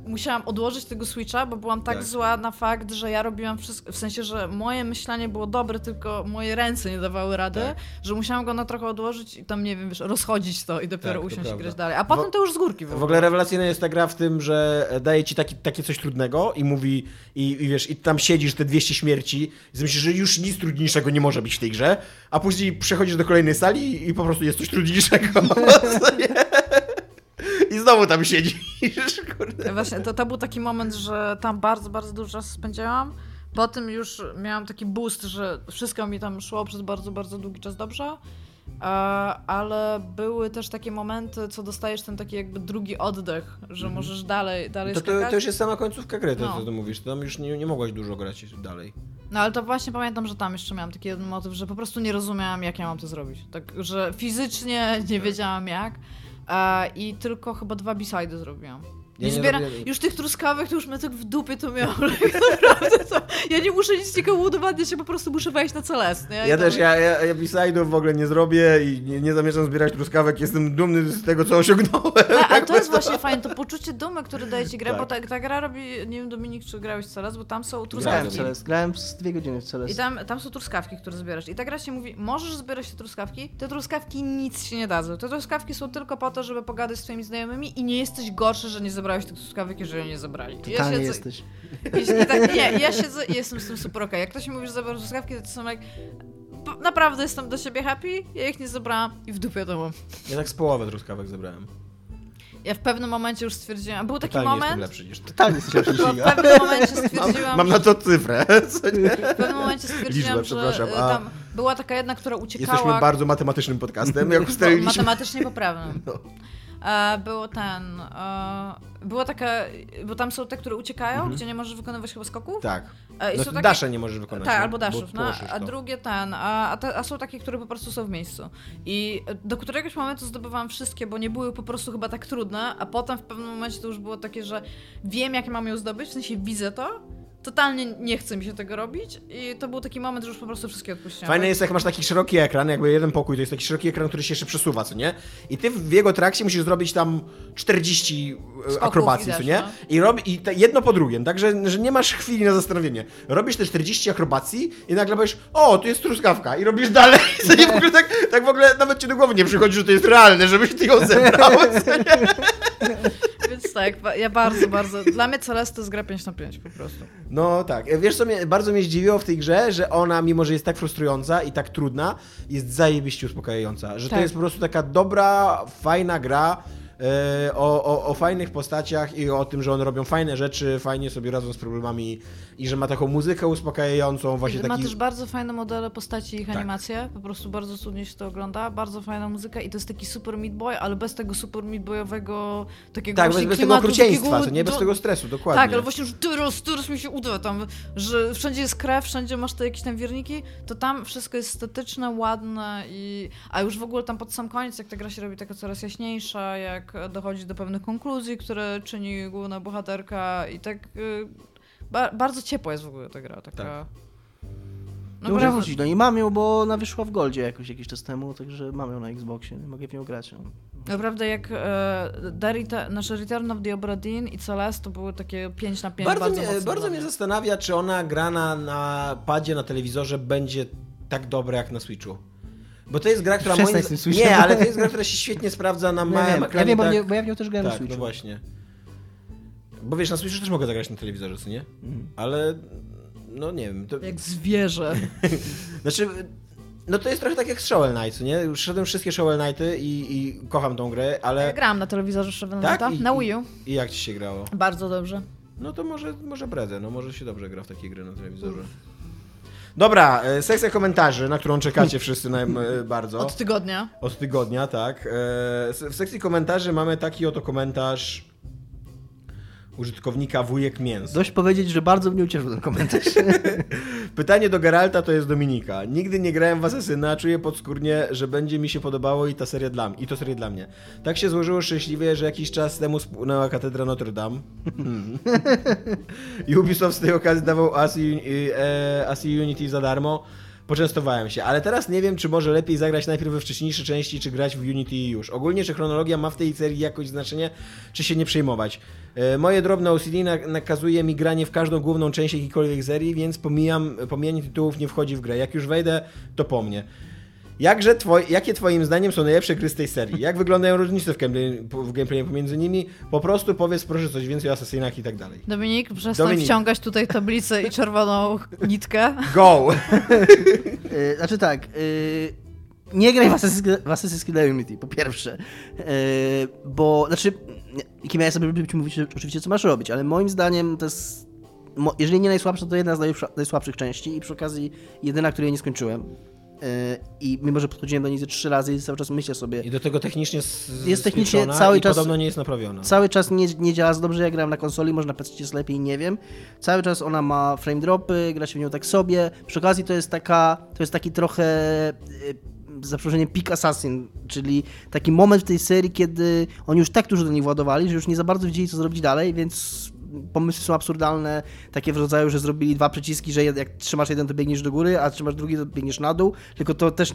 musiałam odłożyć tego Switcha, bo byłam tak, Tak. zła na fakt, że ja robiłam wszystko, w sensie, że moje myślenie było dobre, tylko moje ręce nie dawały rady, Tak. że musiałam go na trochę odłożyć i tam, nie wiem, wiesz, rozchodzić to i dopiero Tak, usiąść i grać dalej. A potem to już z górki w W ogóle. ogóle rewelacyjna jest ta gra w tym, że daje ci taki, takie coś trudnego i mówi, i, i wiesz, i tam siedzisz te 200 śmierci i myślisz, że już nic trudniejszego nie może być w tej grze, a później przechodzisz do kolejnej sali i, i po prostu jest coś trudniejszego. I znowu tam siedzisz, kurde. Właśnie, to, to był taki moment, że tam bardzo, bardzo dużo czasu spędziłam. Potem już miałam taki boost, że wszystko mi tam szło przez bardzo, bardzo długi czas dobrze. E, ale były też takie momenty, co dostajesz ten taki jakby drugi oddech, że możesz dalej, dalej To, to, skakać. to już jest sama końcówka gry, to No. co ty mówisz. To tam już nie, nie mogłaś dużo grać dalej. No ale to właśnie pamiętam, że tam jeszcze miałam taki jeden motyw, że po prostu nie rozumiałam, jak ja mam to zrobić. Tak, że fizycznie nie wiedziałam jak. E, I tylko chyba dwa b-sidy zrobiłam. Ja nie nie zbieram, robię- już tych truskawek to już mnie tak w dupie to miało. Naprawdę to, ja nie muszę nic nikomu udowadniać, ja po prostu muszę wejść na Celest, nie? I Ja też, ja, ja, ja B-side'ów w ogóle nie zrobię i nie, nie zamierzam zbierać truskawek. Jestem dumny z tego, co osiągnąłem. A, a to jest właśnie fajne, to poczucie dumy, które daje ci grę, Tak. bo ta, ta gra robi, nie wiem Dominik, czy grałeś w Celest, bo tam są Grałem truskawki. w Celest, grałem z dwie godziny w Celest. I tam, tam są truskawki, które zbierasz. I ta gra ci mówi, możesz zbierać te truskawki, te truskawki nic ci nie dadzą. Te truskawki są tylko po to, żeby pogadać z twoimi znajomymi i nie jesteś gorszy, że nie zebrałeś tych truskawek, jeżeli nie zebrali. I Totalnie siedzę- jesteś. I, i tak, nie, ja siedzę i jestem z tym super okej. Jak ktoś mi mówi, że zebrał truskawki, to są jak... Naprawdę jestem do siebie happy, ja ich nie zebrałam i w dupie to mam. Ja tak z połowę truskawek zebrałem. Ja w pewnym momencie już stwierdziłam, był taki Totalnie jestem moment, lepszy niż ty. Totalnie jesteś lepszy niż bo w ja. pewnym momencie stwierdziłam, Mam na to cyfrę. Co nie? w pewnym momencie stwierdziłam, Liczbę, że przepraszam, e, a- tam była taka jedna, która uciekała... Jesteśmy bardzo matematycznym podcastem, jak Bo- ustaliliśmy. Matematycznie poprawnym. No. E, było ten. E, była taka. Bo tam są te, które uciekają, gdzie nie możesz wykonywać chyba skoków. Tak. E, i No, są takie- Dasze nie możesz wykonać. Tak, no, albo bo daszów, no, a drugie ten, a, a, te, a są takie, które po prostu są w miejscu. I do któregoś momentu zdobywałam wszystkie, bo nie były po prostu chyba tak trudne, a potem w pewnym momencie to już było takie, że wiem, jak mam ją zdobyć, w sensie widzę to, totalnie nie chce mi się tego robić i to był taki moment, że już po prostu wszystkie odpuściłam. Fajne jest, jak masz taki szeroki ekran, jakby jeden pokój, to jest taki szeroki ekran, który się jeszcze przesuwa, co nie? I ty w jego trakcie musisz zrobić tam 40 Skoków akrobacji, co nie? no. I, robi, i te jedno po drugim, także że nie masz chwili na zastanowienie. Robisz te 40 akrobacji i nagle powiesz, o, tu jest truskawka i robisz dalej. Co nie? W ogóle tak, tak w ogóle nawet ci do głowy nie przychodzi, że to jest realne, żebyś ty ją zebrał, co nie? Więc tak, ja bardzo, bardzo. Dla mnie Celeste to jest gra 5 na 5 po prostu. No tak. Wiesz co mnie bardzo mnie zdziwiło w tej grze, że ona, mimo że jest tak frustrująca i tak trudna, jest zajebiście uspokajająca. Że Tak. to jest po prostu taka dobra, fajna gra o, o, o fajnych postaciach i o tym, że one robią fajne rzeczy, fajnie sobie radzą z problemami i że ma taką muzykę uspokajającą, właśnie Ma taki... też bardzo fajne modele postaci i ich Tak. animacje. Po prostu bardzo cudnie się to ogląda. Bardzo fajna muzyka i to jest taki super Meat Boy, ale bez tego super Meat Boyowego takiego Tak, bez, bez tego klimatu, okrucieństwa, takiego nie bez do- tego stresu, dokładnie. Tak, ale właśnie, że teraz, teraz mi się uda tam, że wszędzie jest krew, wszędzie masz te jakieś tam wierniki, to tam wszystko jest estetyczne, ładne i... A już w ogóle tam pod sam koniec, jak ta gra się robi taka coraz jaśniejsza, jak dochodzi do pewnych konkluzji, które czyni główna bohaterka i tak... y, Ba bardzo ciepła jest w ogóle ta gra, taka... Tak. No muszę wrócić do niej. Mam ją, bo ona wyszła w Goldzie jakoś jakiś czas temu, także mam ją na Xboxie, mogę w nią grać. Naprawdę jak e, nasze Return of the Obra Dinn i Celeste to były takie 5 na 5 Bardzo, bardzo, mnie, bardzo mnie. zastanawia, czy ona grana na padzie, na telewizorze będzie tak dobra jak na Switchu. Bo to jest gra, która Przestań moim z. Nie, ale to jest gra, która się świetnie sprawdza na Ja małym wiem, ja ekranie. wiem, bo, tak... bo ja w nią też grałem na Tak, Switchu. no właśnie. Bo wiesz, na Switchu też mogę zagrać na telewizorze, co nie? Mhm. Ale, no nie wiem. To... Jak zwierzę. Znaczy, no to jest trochę tak jak z Shovel Knight, nie? Szedłem wszystkie Shovel Knighty i, i kocham tą grę, ale... Grałam na telewizorze Shovel Tak? Knighta, I- na Wii U. I jak ci się grało? Bardzo dobrze. No to może, może bredzę, no może się dobrze gra w takie gry na telewizorze. Dobra, e, sekcja komentarzy, na którą czekacie wszyscy naj, e, bardzo. Od tygodnia. Od tygodnia, tak. E, W sekcji komentarzy mamy taki oto komentarz użytkownika Wujek Mięs. Dość powiedzieć, że bardzo mnie ucieszył ten komentarz. Pytanie do Geralta to jest Dominika. Nigdy nie grałem w Asesyna, czuję podskórnie, że będzie mi się podobało i ta seria dla mnie. I to seria dla mnie. Tak się złożyło szczęśliwie, że jakiś czas temu spłynęła katedra Notre Dame. Hmm. I Ubisoft z tej okazji dawał Asi, e, Asi Unity za darmo. Poczęstowałem się, ale teraz nie wiem, czy może lepiej zagrać najpierw we wcześniejsze części, czy grać w Unity już. Ogólnie, czy chronologia ma w tej serii jakoś znaczenie, czy się nie przejmować. E, Moje drobne OCD na- nakazuje mi granie w każdą główną część jakiejkolwiek serii, więc pomijam, pomijanie tytułów nie wchodzi w grę. Jak już wejdę, to po mnie. Jakże twoi, jakie twoim zdaniem są najlepsze gry z tej serii? Jak wyglądają różnice w, gameplay, w gameplayu pomiędzy nimi? Po prostu powiedz proszę coś więcej o asasynach i tak dalej. Dominik, przestań Dominik. wciągać tutaj tablicę i czerwoną nitkę. Go! Y, znaczy tak, y, nie graj w Assassin's w Assassin's Creed Unity, po pierwsze. Y, bo, znaczy, kim ja sobie mówić oczywiście, co masz robić, ale moim zdaniem to jest, jeżeli nie najsłabsza, to jedna z najsłabszych części i przy okazji jedyna, której nie skończyłem. Y, I mimo, że podchodziłem do niej ze trzy razy i cały czas myślę sobie, I do tego technicznie Jest technicznie cały i czas- podobno nie jest naprawiona. Cały czas nie, nie działa za dobrze, ja grałem na konsoli, może na PC jest lepiej, nie wiem. Cały czas ona ma frame dropy, gra się w nią tak sobie. Przy okazji to jest taka, to jest taki trochę y, za przeproszeniem Peak Assassin, czyli taki moment w tej serii, kiedy oni już tak dużo do niej władowali, że już nie za bardzo wiedzieli, co zrobić dalej, więc pomysły są absurdalne, takie w rodzaju, że zrobili dwa przyciski, że jak trzymasz jeden, to biegniesz do góry, a trzymasz drugi, to biegniesz na dół, tylko to też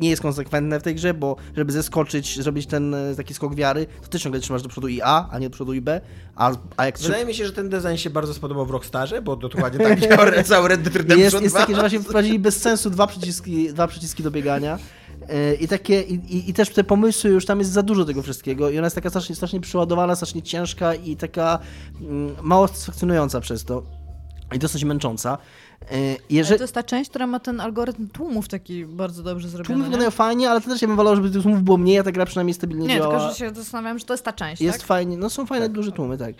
nie jest konsekwentne w tej grze, bo żeby zeskoczyć, zrobić ten e, taki skok wiary, to ty ciągle trzymasz do przodu i A, a nie do przodu i B, a, a jak Wydaje mi się, że ten design się bardzo spodobał w Rockstarze, bo dokładnie tak działa cały Red Dead Redemption jest, jest 2. takie, że właśnie wprowadzili bez sensu dwa przyciski, dwa przyciski do biegania. E, I takie, i, i, też te pomysły, już tam jest za dużo tego wszystkiego i ona jest taka strasznie, strasznie przeładowana, strasznie ciężka i taka mm, mało satysfakcjonująca przez to i dosyć męcząca. E, Ale Jeżeli, to jest ta część, która ma ten algorytm tłumów taki bardzo dobrze zrobiony. tłumy nie? wyglądają fajnie, ale to też ja bym wolał, żeby tych tłumów było mniej, a ta gra przynajmniej stabilnie Nie, działa. tylko że się zastanawiam, że to jest ta część, Jest tak? fajnie, no są fajne duże tłumy, tak.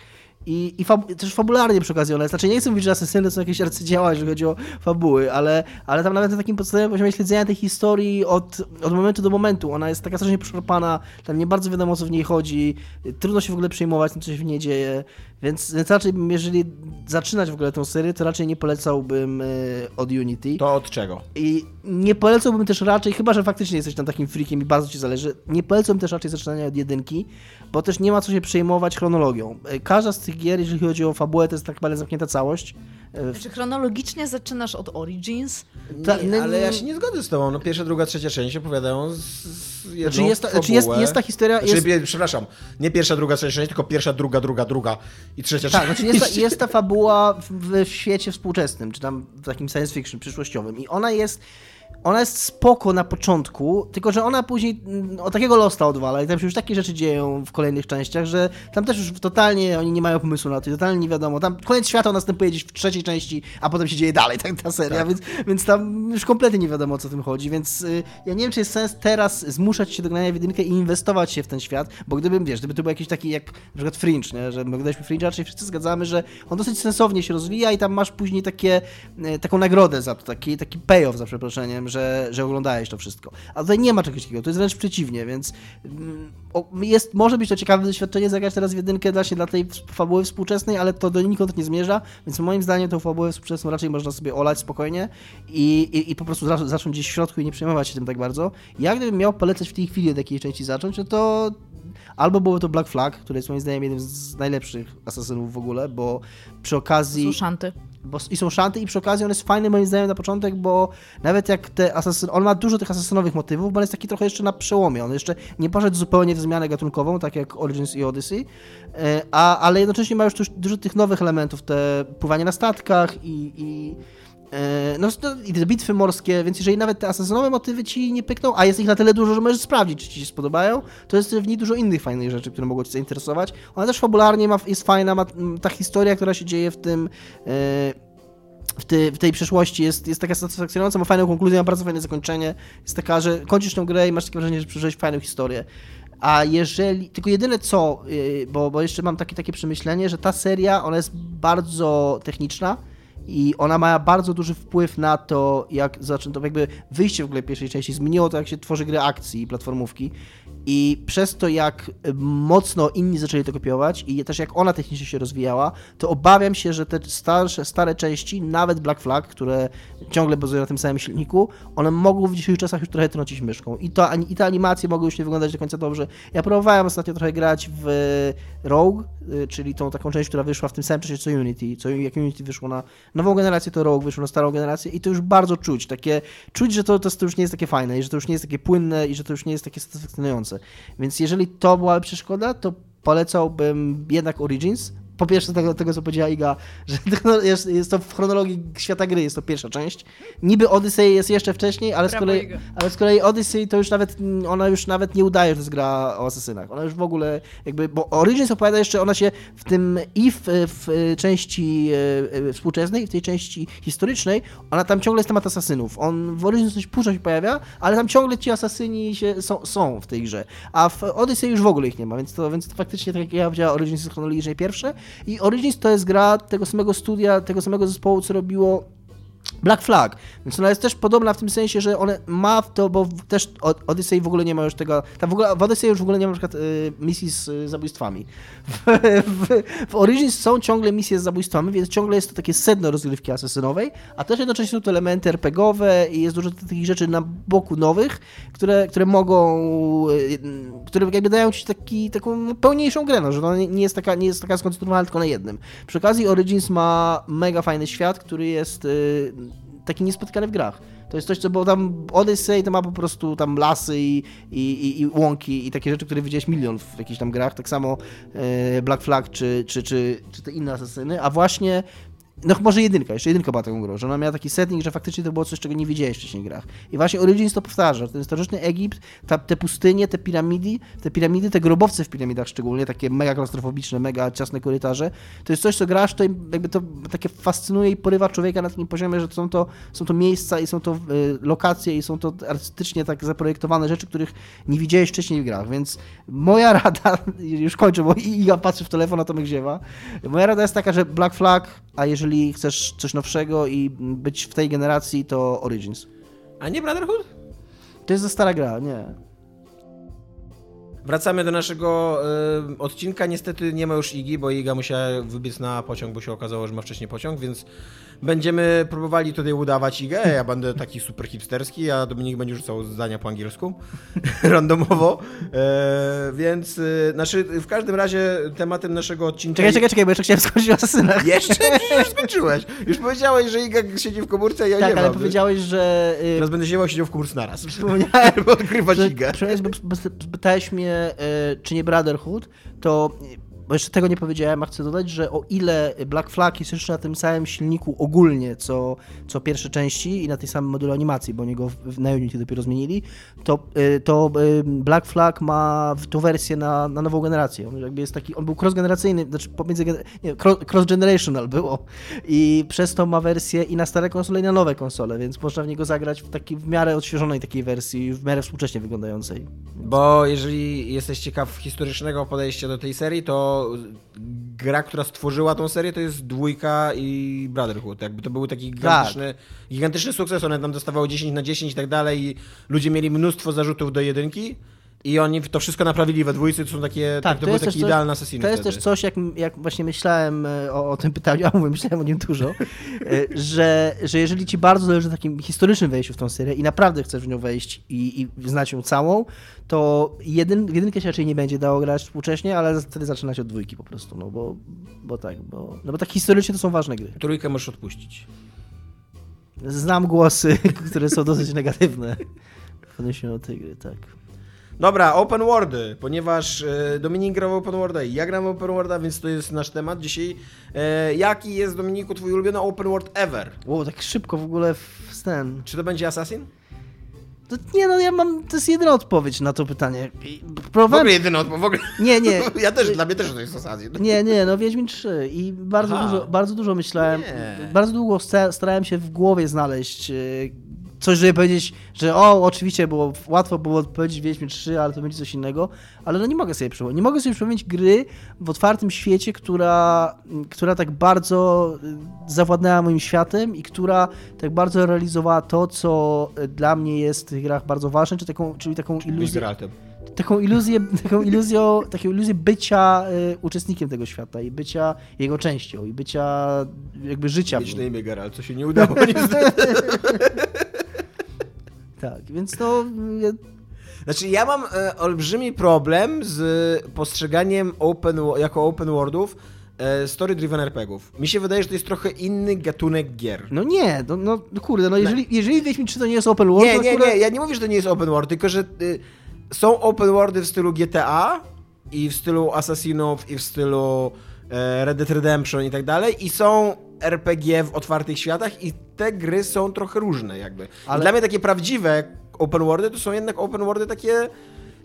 I, i też fabularnie przy okazji one, znaczy nie chcę mówić, że asesyny są jakieś arcydzieła, jeżeli chodzi o fabuły, ale, ale tam nawet na takim podstawowym poziomie śledzenia tej historii od, od momentu do momentu, ona jest taka strasznie przeszarpana, tam nie bardzo wiadomo o co w niej chodzi, trudno się w ogóle przejmować tym, co się w niej dzieje, więc, więc raczej bym, jeżeli zaczynać w ogóle tę serię, to raczej nie polecałbym y, od Unity. To od czego? I nie polecałbym też raczej, chyba że faktycznie jesteś tam takim freakiem i bardzo ci zależy, nie polecałbym też raczej zaczynania od jedynki, bo też nie ma co się przejmować chronologią. E, Każda z tych gier, jeżeli chodzi o fabułę, to jest tak naprawdę zamknięta całość. E, Czy chronologicznie zaczynasz od Origins? Ta- Nie, no, ale ja się nie zgodzę z tobą. No, pierwsza, druga, trzecia część opowiadają z, z jedną Znaczy jest, ta, znaczy jest, jest ta historia... Znaczy, Jest, przepraszam, nie pierwsza, druga, trzecia część, tylko pierwsza, druga, druga, druga i trzecia tak, część. znaczy jest, ta, jest ta fabuła w, w świecie współczesnym, czy tam w takim science fiction przyszłościowym i ona jest ona jest spoko na początku, tylko że ona później mm, o takiego losta odwala i tam się już takie rzeczy dzieją w kolejnych częściach, że tam też już totalnie oni nie mają pomysłu na to i totalnie nie wiadomo. Tam koniec świata następuje gdzieś w trzeciej części, a potem się dzieje dalej tak, ta seria, więc, więc tam już kompletnie nie wiadomo o co tym chodzi, więc y, ja nie wiem, czy jest sens teraz zmuszać się do grania w jedynkę i inwestować się w ten świat, bo gdybym, wiesz, gdyby to był jakiś taki jak na przykład Fringe, nie? że my oglądaliśmy Fringe, raczej wszyscy zgadzamy, że on dosyć sensownie się rozwija i tam masz później takie, e, taką nagrodę za to, taki, taki payoff za przeproszeniem, że, że oglądałeś to wszystko. A tutaj nie ma czegoś takiego, to jest wręcz przeciwnie, więc mm, jest, może być to ciekawe doświadczenie zagrać teraz w jedynkę właśnie dla tej fabuły współczesnej, ale to donikąd nie zmierza, więc moim zdaniem tą fabułę współczesną raczej można sobie olać spokojnie i, i, i po prostu za- zacząć gdzieś w środku i nie przejmować się tym tak bardzo. Ja gdybym miał polecać w tej chwili od jakiej części zacząć, no to albo byłoby to Black Flag, który jest moim zdaniem jednym z najlepszych asasynów w ogóle, bo przy okazji... Są szanty. Bo, I są szanty i przy okazji on jest fajny moim zdaniem na początek, bo nawet jak te asasyn... On ma dużo tych asasynowych motywów, bo on jest taki trochę jeszcze na przełomie. On jeszcze nie poszedł zupełnie w zmianę gatunkową, tak jak Origins i Odyssey, e, a, ale jednocześnie ma już dużo tych nowych elementów, te pływanie na statkach i... i no, no, i te bitwy morskie, więc jeżeli nawet te asasynowe motywy ci nie pykną, a jest ich na tyle dużo, że możesz sprawdzić, czy ci się spodobają, to jest w niej dużo innych fajnych rzeczy, które mogą cię zainteresować. Ona też fabularnie ma, jest fajna, ma, ta historia, która się dzieje w tym, e, w, ty, w tej przeszłości jest, jest taka satysfakcjonująca, ma fajną konkluzję, ma bardzo fajne zakończenie. Jest taka, że kończysz tę grę i masz takie wrażenie, że przeżyłeś fajną historię. A jeżeli. Tylko jedyne co, yy, bo, bo jeszcze mam takie, takie przemyślenie, że ta seria ona jest bardzo techniczna i ona ma bardzo duży wpływ na to, jak zaczęto, jakby wyjście w ogóle pierwszej części zmieniło to, jak się tworzy gry akcji i platformówki. I przez to, jak mocno inni zaczęli to kopiować i też jak ona technicznie się rozwijała, to obawiam się, że te starsze, stare części, nawet Black Flag, które ciągle bazują na tym samym silniku, one mogą w dzisiejszych czasach już trochę trącić myszką. I, to, I te animacje mogą już nie wyglądać do końca dobrze. Ja próbowałem ostatnio trochę grać w Rogue, y, czyli tą taką część, która wyszła w tym samym czasie co Unity. Co, jak Unity wyszło na nową generację, to Rogue wyszło na starą generację i to już bardzo czuć. Takie, czuć, że to, to, to już nie jest takie fajne i że to już nie jest takie płynne i że to już nie jest takie satysfakcjonujące. Więc jeżeli to byłaby przeszkoda, to polecałbym jednak Origins. Po pierwsze tego, tego co powiedziała Iga, że jest, jest to w chronologii świata gry, jest to pierwsza część. Niby Odyssey jest jeszcze wcześniej, ale z, kolei, ale z kolei Odyssey to już nawet, ona już nawet nie udaje, że to jest gra o asesynach. Ona już w ogóle jakby, bo Origins opowiada jeszcze, ona się w tym i w, w części e, e, współczesnej, i w tej części historycznej, ona tam ciągle jest temat asasynów. On w Origins coś późno się pojawia, ale tam ciągle ci asasyni się, są, są w tej grze. A w Odyssey już w ogóle ich nie ma, więc to, więc to faktycznie, tak jak ja powiedziałem, Origins jest chronologicznie pierwsze i Origins to jest gra tego samego studia, tego samego zespołu, co robiło Black Flag, więc ona jest też podobna w tym sensie, że one ma to, bo też od- Odyssey w ogóle nie ma już tego, tam w ogóle w Odyssey już w ogóle nie ma na przykład y, misji z y, zabójstwami. W, w, w Origins są ciągle misje z zabójstwami, więc ciągle jest to takie sedno rozgrywki asesynowej, a też jednocześnie są to elementy RPGowe i jest dużo takich rzeczy na boku nowych, które, które mogą, y, które jakby dają ci taki, taką pełniejszą grę, no, że ona nie- nie jest, taka, nie jest taka skoncentrowana tylko na jednym. Przy okazji Origins ma mega fajny świat, który jest y, taki niespotykany w grach. To jest coś, co było tam Odyssey, to ma po prostu tam lasy i, i, i, łąki i takie rzeczy, które widziałeś milion w jakichś tam grach. Tak samo e, Black Flag czy, czy, czy, czy te inne asesyny, a właśnie no może jedynka, jeszcze jedynka była taką grą, że ona miała taki setting, że faktycznie to było coś, czego nie widziałeś wcześniej w grach. I właśnie Origins to powtarza, ten starożytny Egipt, ta, te pustynie, te piramidy, te piramidy, te grobowce w piramidach szczególnie, takie mega klaustrofobiczne, mega ciasne korytarze, to jest coś, co grasz, to jakby to takie fascynuje i porywa człowieka na takim poziomie, że są to, są to miejsca i są to y, lokacje i są to artystycznie tak zaprojektowane rzeczy, których nie widziałeś wcześniej w grach, więc moja rada, już kończę, bo Iga patrzy w telefon, a Tomek ziewa, moja rada jest taka, że Black Flag, a jeżeli chcesz coś nowszego i być w tej generacji, to Origins. A nie Brotherhood? To jest za stara gra, nie. Wracamy do naszego y, odcinka. Niestety nie ma już Igi, bo Iga musiała wybiec na pociąg, bo się okazało, że ma wcześniej pociąg, więc będziemy próbowali tutaj udawać Igę. Ja będę taki super hipsterski, a Dominik będzie rzucał zdania po angielsku randomowo. E, więc y, znaczy, w każdym razie tematem naszego odcinka. Czekaj, czekaj, czekaj, bo jeszcze chciałem skończyć o asasynach. Jeszcze? Już skończyłeś. Już powiedziałeś, że Iga siedzi w komórce, a ja Tak, nie ale mam. powiedziałeś, że... y, Teraz będę siedział siedział w komórce naraz. Przypomniałem, Żeby odkrywać Igę. przecież bo- bo pytałeś mnie, e, czy nie Brotherhood, to bo jeszcze tego nie powiedziałem, a chcę dodać, że o ile Black Flag jest jeszcze na tym samym silniku ogólnie, co, co pierwsze części i na tej samym modelu animacji, bo oni go w, na Unity dopiero zmienili, to, e, to e, Black Flag ma tą wersję na, na nową generację. On jakby jest taki, on był cross-generacyjny, znaczy pomiędzy, nie, cro- cross-generational było i przez to ma wersję i na stare konsole i na nowe konsole, więc można w niego zagrać w takiej w miarę odświeżonej takiej wersji, w miarę współcześnie wyglądającej. Bo jeżeli jesteś ciekaw historycznego podejścia do tej serii, to gra, która stworzyła tą serię, to jest dwójka i Brotherhood. Jakby to był taki gigantyczny, gigantyczny sukces, one tam dostawały 10 na 10 i tak dalej i ludzie mieli mnóstwo zarzutów do jedynki i oni to wszystko naprawili we dwójce, to są takie, tak, to, były jest takie też coś- To jest wtedy. też coś, jak, jak właśnie myślałem e, o, o tym pytaniu, a mówię, myślałem o nim dużo, e, że, że jeżeli ci bardzo zależy na takim historycznym wejściu w tą serię i naprawdę chcesz w nią wejść i, i znać ją całą, to jedyn, jedynkę się raczej nie będzie dało grać współcześnie, ale wtedy zaczynać od dwójki po prostu, no bo, bo tak, bo, no bo tak historycznie to są ważne gry. Trójkę możesz odpuścić. Znam głosy, które są dosyć negatywne w odniesieniu do tej gry, tak. Dobra, open worldy, ponieważ e, Dominik grał w open worlda i ja gram w open worlda, więc to jest nasz temat dzisiaj. E, jaki jest, Dominiku, twój ulubiony open world ever? Wow, tak szybko w ogóle w ten... Czy to będzie Assassin? To, nie no, ja mam, to jest jedyna odpowiedź na to pytanie. W ogóle jedyny odpowiedź, w ogóle. Nie, nie. Ja też, dla mnie też to jest Assassin. Nie, nie, no Wiedźmin 3 i bardzo Aha. dużo, bardzo dużo myślałem, Nie. bardzo długo sta- starałem się w głowie znaleźć e, coś, żeby powiedzieć, że o, oczywiście było łatwo było odpowiedzieć Wiedźmin 3, ale to będzie coś innego, ale no nie mogę sobie przypomnieć, nie mogę sobie przypomnieć gry w otwartym świecie, która, która tak bardzo e, zawładnęła moim światem i która tak bardzo realizowała to, co e, dla mnie jest w tych grach bardzo ważne, czy taką, czyli taką iluzję, taką iluzję, taką iluzją, taką iluzję bycia y, uczestnikiem tego świata i bycia jego częścią i bycia jakby życia. w Mieć nim. na imię Geralt, co się nie udało. Tak, więc no ja, Znaczy ja mam e, olbrzymi problem z postrzeganiem open, jako open worldów e, story-driven RPGów. Mi się wydaje, że to jest trochę inny gatunek gier. no nie, no, no no kurde, no jeżeli, jeżeli Wiedźmin 3 to nie jest open world, Nie, to nie, akurat- nie, ja nie mówię, że to nie jest open world, tylko że y, są open worldy w stylu GTA i w stylu Assassinów i w stylu e, Red Dead Redemption i tak dalej i są RPG w otwartych światach i te gry są trochę różne jakby. Ale... Dla mnie takie prawdziwe open worldy to są jednak open worldy takie,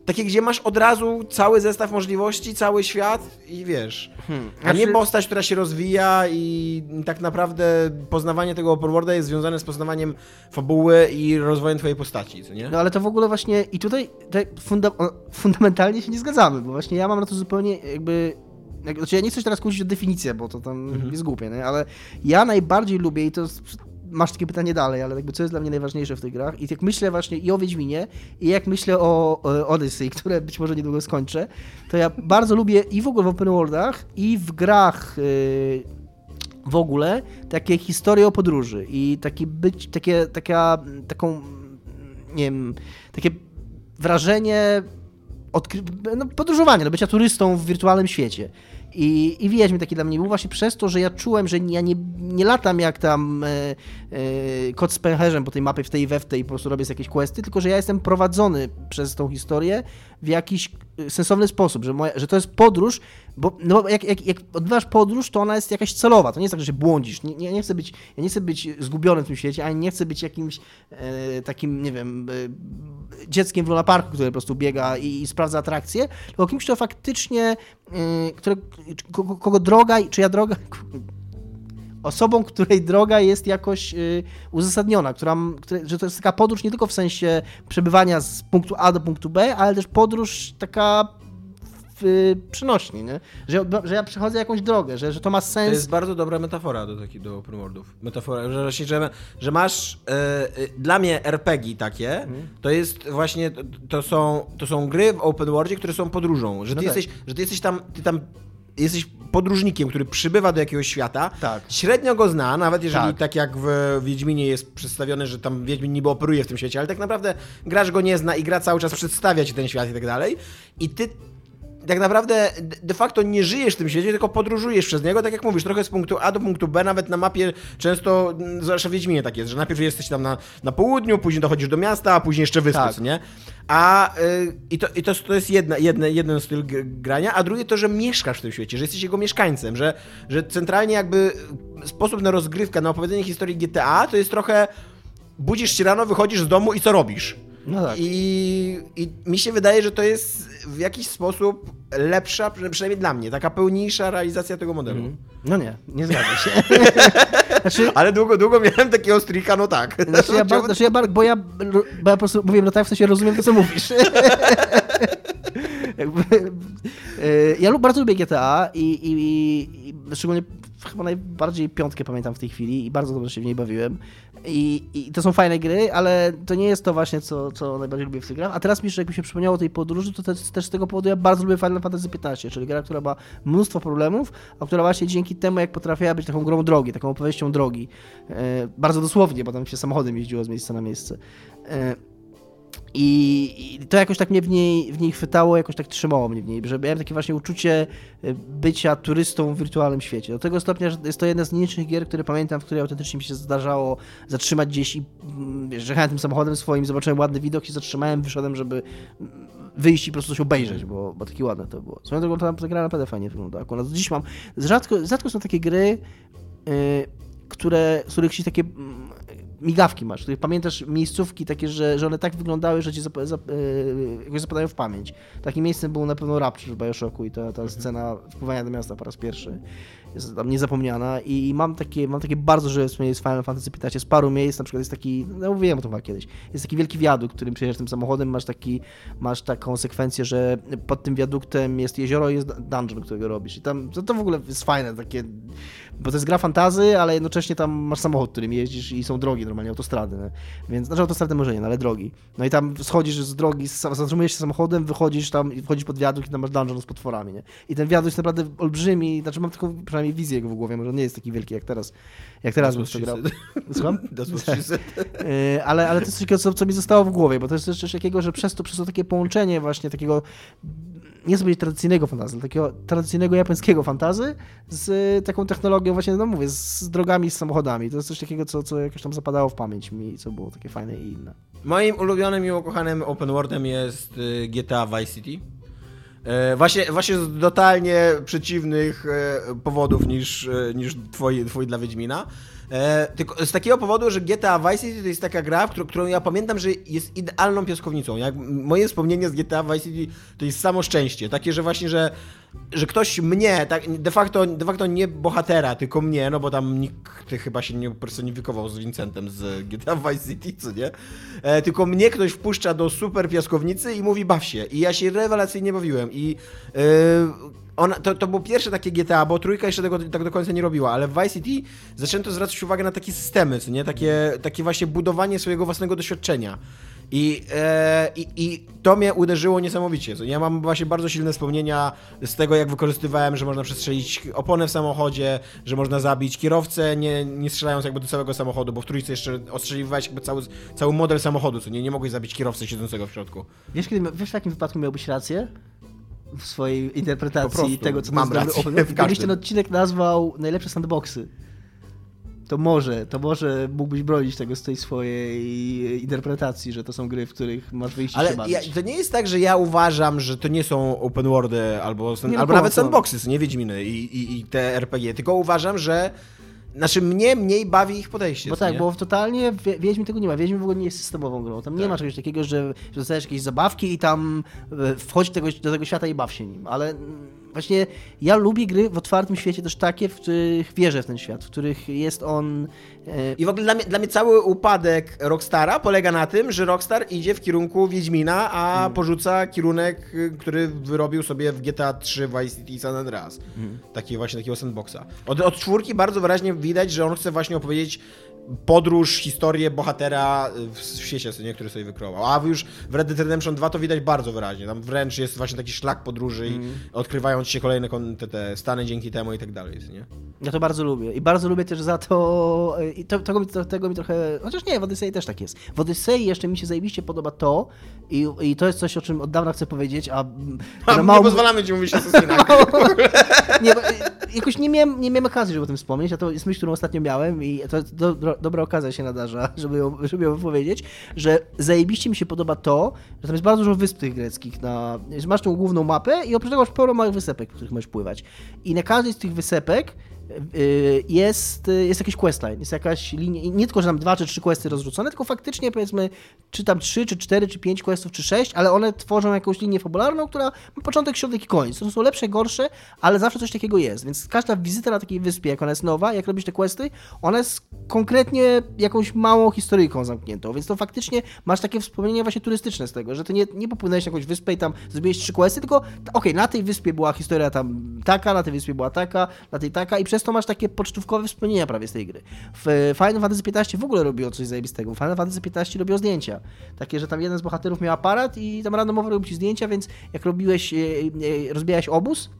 takie gdzie masz od razu cały zestaw możliwości, cały świat i wiesz. A nie Znaczy- postać, która się rozwija i tak naprawdę poznawanie tego open worlda jest związane z poznawaniem fabuły i rozwojem twojej postaci, co nie? No ale to w ogóle właśnie i tutaj, funda fundamentalnie się nie zgadzamy, bo właśnie ja mam na to zupełnie jakby jak, znaczy ja nie chcę się teraz kłócić o definicję, bo to tam Mhm. jest głupie, nie? ale ja najbardziej lubię i to masz takie pytanie dalej, ale jakby co jest dla mnie najważniejsze w tych grach i jak myślę właśnie i o Wiedźminie i jak myślę o, o Odyssey, które być może niedługo skończę, to ja bardzo lubię i w ogóle w open worldach i w grach yy, w ogóle takie historie o podróży i taki być, takie, taka, taką, nie wiem, takie wrażenie odkry... no, podróżowania, no, bycia turystą w wirtualnym świecie. I, I Wiedźmin taki dla mnie był właśnie przez to, że ja czułem, że ja nie, nie latam jak tam e, e, kot z pęcherzem po tej mapie w tej we i po prostu robię jakieś questy, tylko że ja jestem prowadzony przez tą historię w jakiś e, sensowny sposób, że, moja, że to jest podróż, bo, no, jak, jak, jak odbywasz podróż, to ona jest jakaś celowa, to nie jest tak, że się błądzisz. Nie, nie, nie chcę być, ja nie chcę być zgubiony w tym świecie, ani nie chcę być jakimś e, takim, nie wiem, e, dzieckiem w Luna Parku, które po prostu biega i, i sprawdza atrakcje, tylko kimś, kto faktycznie, e, które, kogo droga, czyja droga, osobą, której droga jest jakoś y, uzasadniona, która, że to jest taka podróż nie tylko w sensie przebywania z punktu A do punktu B, ale też podróż taka w, przynośni, nie? Że, że ja przechodzę jakąś drogę, że, że to ma sens. To jest bardzo dobra metafora do takich do open worldów. Metafora, że że, że masz e, dla mnie RPG takie, mhm. to jest właśnie, to, to, są, to są gry w open worldzie, które są podróżą, że ty, no tak. jesteś, że ty jesteś tam, ty tam jesteś podróżnikiem, który przybywa do jakiegoś świata, tak. średnio go zna, nawet jeżeli tak. tak. jak w Wiedźminie jest przedstawione, że tam Wiedźmin niby operuje w tym świecie, ale tak naprawdę grasz go nie zna i gra cały czas przedstawia ci ten świat i tak dalej. I ty tak naprawdę de facto nie żyjesz w tym świecie, tylko podróżujesz przez niego, tak jak mówisz, trochę z punktu A do punktu B, nawet na mapie często, zwłaszcza w Wiedźminie tak jest, że najpierw jesteś tam na, na południu, później dochodzisz do miasta, a później jeszcze wyspy, tak. nie? A y, i, to, i to, to jest jedna, jedna, jeden styl grania, a drugie to, że mieszkasz w tym świecie, że jesteś jego mieszkańcem, że, że centralnie jakby sposób na rozgrywkę, na opowiedzenie historii GTA to jest trochę budzisz się rano, wychodzisz z domu i co robisz? No tak. I, I mi się wydaje, że to jest w jakiś sposób lepsza, przynajmniej dla mnie, taka pełniejsza realizacja tego modelu. Mm. No nie, nie zgadzam się. znaczy, Ale długo, długo miałem takiego strika, no tak. Znaczy ja, bar, znaczy ja bar, bo, ja, bo ja po prostu mówię, no tak, w sensie rozumiem to, co mówisz. E, ja bardzo lubię GTA i, i, i szczególnie chyba najbardziej piątkę pamiętam w tej chwili i bardzo dobrze się w niej bawiłem. I, I, to są fajne gry, ale to nie jest to właśnie, co, co najbardziej lubię w tych grach. A teraz mi jeszcze, jakby się przypomniało tej podróży, to też, też z tego powodu ja bardzo lubię Final Fantasy XV, czyli gra, która ma mnóstwo problemów, a która właśnie dzięki temu, jak potrafiła być taką grą drogi, taką opowieścią drogi, e, bardzo dosłownie, bo tam się samochodem jeździło z miejsca na miejsce. E, i, I, to jakoś tak mnie w niej, w niej chwytało, jakoś tak trzymało mnie w niej, że miałem takie właśnie uczucie e, bycia turystą w wirtualnym świecie. Do tego stopnia, że jest to jedna z nielicznych gier, które pamiętam, w której autentycznie mi się zdarzało zatrzymać gdzieś i mm, wiesz, jechałem tym samochodem swoim, zobaczyłem ładny widok i zatrzymałem, wyszedłem, żeby mm, wyjść i po prostu coś obejrzeć, bo, bo takie ładne to było. Swoją drogą to, ta gra naprawdę fajnie wygląda. Akurat dziś mam, rzadko, rzadko są takie gry, yy, które, z których się takie mm, migawki masz, których pamiętasz miejscówki takie, że, że one tak wyglądały, że ci zap, zap, yy, jakoś zapadają w pamięć. Takim miejscem był na pewno Rapture w Bioshocku i ta, ta mhm. scena wpływania do miasta po raz pierwszy jest tam niezapomniana i mam takie, mam takie bardzo żywe wspomnienie z Final Fantasy 15 z paru miejsc, na przykład jest taki, no mówiłem o tym chyba kiedyś, jest taki wielki wiadukt, którym przejeżdżasz tym samochodem, masz taki, masz taką sekwencję, że pod tym wiaduktem jest jezioro i jest dungeon, którego robisz i tam, to, to w ogóle jest fajne, takie, bo to jest gra fantazy, ale jednocześnie tam masz samochód, którym jeździsz i są drogi, normalnie autostrady, więc, znaczy autostrady może nie, no, ale drogi. No i tam schodzisz z drogi, zatrzymujesz się samochodem, wychodzisz tam, wchodzisz pod wiadukt i tam masz dungeon z potworami, nie? I ten wiadukt jest naprawdę olbrzymi, znaczy mam tylko przynajmniej wizję jego w głowie, może on nie jest taki wielki jak teraz, jak teraz bym to grał. Słucham? E, ale, ale to jest coś, co, co mi zostało w głowie, bo to jest coś takiego, że przez to, przez to takie połączenie właśnie takiego nie sobie tradycyjnego fantazy, takiego tradycyjnego japońskiego fantazy z taką technologią właśnie, no mówię, z drogami, z samochodami. To jest coś takiego, co, co jakoś tam zapadało w pamięć mi, co było takie fajne i inne. Moim ulubionym i ukochanym open worldem jest y, GTA Vice City. E, właśnie, właśnie z totalnie przeciwnych e, powodów niż, e, niż twoi, twój dla Wiedźmina. E, tylko z takiego powodu, że GTA Vice City to jest taka gra, którą, którą ja pamiętam, że jest idealną piaskownicą. Jak moje wspomnienie z GTA Vice City to jest samo szczęście. Takie, że właśnie, że, że ktoś mnie, tak, de, facto, de facto nie bohatera, tylko mnie, no bo tam nikt chyba się nie personifikował z Vincentem z GTA Vice City, co nie? E, tylko mnie ktoś wpuszcza do super piaskownicy i mówi baw się. I ja się rewelacyjnie bawiłem. I e, ona, to, to było pierwsze takie GTA, bo trójka jeszcze tego tak do końca nie robiła, ale w Vice City zaczęto zwracać uwagę na takie systemy, co nie? Takie, takie właśnie budowanie swojego własnego doświadczenia. I, e, i, I to mnie uderzyło niesamowicie. Ja mam właśnie bardzo silne wspomnienia z tego, jak wykorzystywałem, że można przestrzelić oponę w samochodzie, że można zabić kierowcę, nie, nie strzelając jakby do całego samochodu, bo w trójce jeszcze ostrzeliwałeś jakby cały, cały model samochodu, co nie? Nie mogłeś zabić kierowcy siedzącego w środku. Wiesz, kiedy, wiesz, w jakim wypadku miałbyś rację? W swojej interpretacji tego, co mam rację, w Gdybyś ten odcinek nazwał najlepsze sandboxy, to może, to może mógłbyś bronić tego z tej swojej interpretacji, że to są gry, w których masz wyjść i Ale się bawić. ja, to nie jest tak, że ja uważam, że to nie są open worldy albo, Nie, no albo nawet sandboxy, nie Wiedźminy i, i, i te RPG, tylko uważam, że znaczy mnie mniej bawi ich podejście. Bo tak, nie? bo w totalnie w Wiedźmin tego nie ma. Wiedźmin w ogóle nie jest systemową grą. Tam nie Tak. ma czegoś takiego, że, że dostajesz jakieś zabawki i tam e, wchodź tego, do tego świata i baw się nim. Ale właśnie ja lubię gry w otwartym świecie też takie, w których wierzę w ten świat, w których jest on... e, I w ogóle dla mnie, dla mnie cały upadek Rockstara polega na tym, że Rockstar idzie w kierunku Wiedźmina, a Hmm. porzuca kierunek, y, który wyrobił sobie w GTA 3 Vice City i San Andreas. Hmm. Taki właśnie takiego sandboxa. Od, od czwórki bardzo wyraźnie widać, że on chce właśnie opowiedzieć podróż, historię bohatera w, świecie, nie, który sobie wykreował. A już w Red Dead Redemption 2 to widać bardzo wyraźnie. Tam wręcz jest właśnie taki szlak podróży Hmm. i odkrywają ci się kolejne te, te stany dzięki temu i tak dalej, nie? Ja to bardzo lubię. I bardzo lubię też za to. I to tego, mi- to, tego mi trochę. Chociaż nie, w Odyssey też tak jest. W Odyssey jeszcze mi się zajebiście podoba to, i, i to jest coś, o czym od dawna chcę powiedzieć, a. A, na nie pozwalamy ci mówić o Assassinach. nie, bo, y, jakoś nie miałem, nie miałem okazji, żeby o tym wspomnieć, a to jest myśl, którą ostatnio miałem i to jest do, do, dobra okazja się nadarza, żeby ją, żeby ją powiedzieć, że zajebiście mi się podoba to, że tam jest bardzo dużo wysp tych greckich. Na, masz tą główną mapę i oprócz tego masz pełno małych wysepek, w których możesz pływać. I na każdej z tych wysepek jest, y, jest jakiś questline, jest jakaś linia, nie tylko, że tam dwa czy trzy questy rozrzucone, tylko faktycznie powiedzmy, czy tam trzy, czy cztery, czy pięć questów, czy sześć, ale one tworzą jakąś linię fabularną, która ma początek, środek i koniec. To są lepsze, gorsze, ale zawsze coś takiego jest, więc każda wizyta na takiej wyspie, jak ona jest nowa, jak robisz te questy, ona jest konkretnie jakąś małą historyjką zamkniętą, więc to faktycznie masz takie wspomnienia właśnie turystyczne z tego, że ty nie, nie popłynąłeś na jakąś wyspę i tam zrobiłeś trzy questy, tylko okej, na tej wyspie była historia tam taka, na tej wyspie była taka, na tej taka i przez to masz takie pocztówkowe wspomnienia prawie z tej gry. W Final Fantasy XV w ogóle robiło coś zajebistego. W Final Fantasy XV robiło zdjęcia. Takie, że tam jeden z bohaterów miał aparat i tam randomowo robił ci zdjęcia, więc jak robiłeś, e, e, rozbijałeś obóz,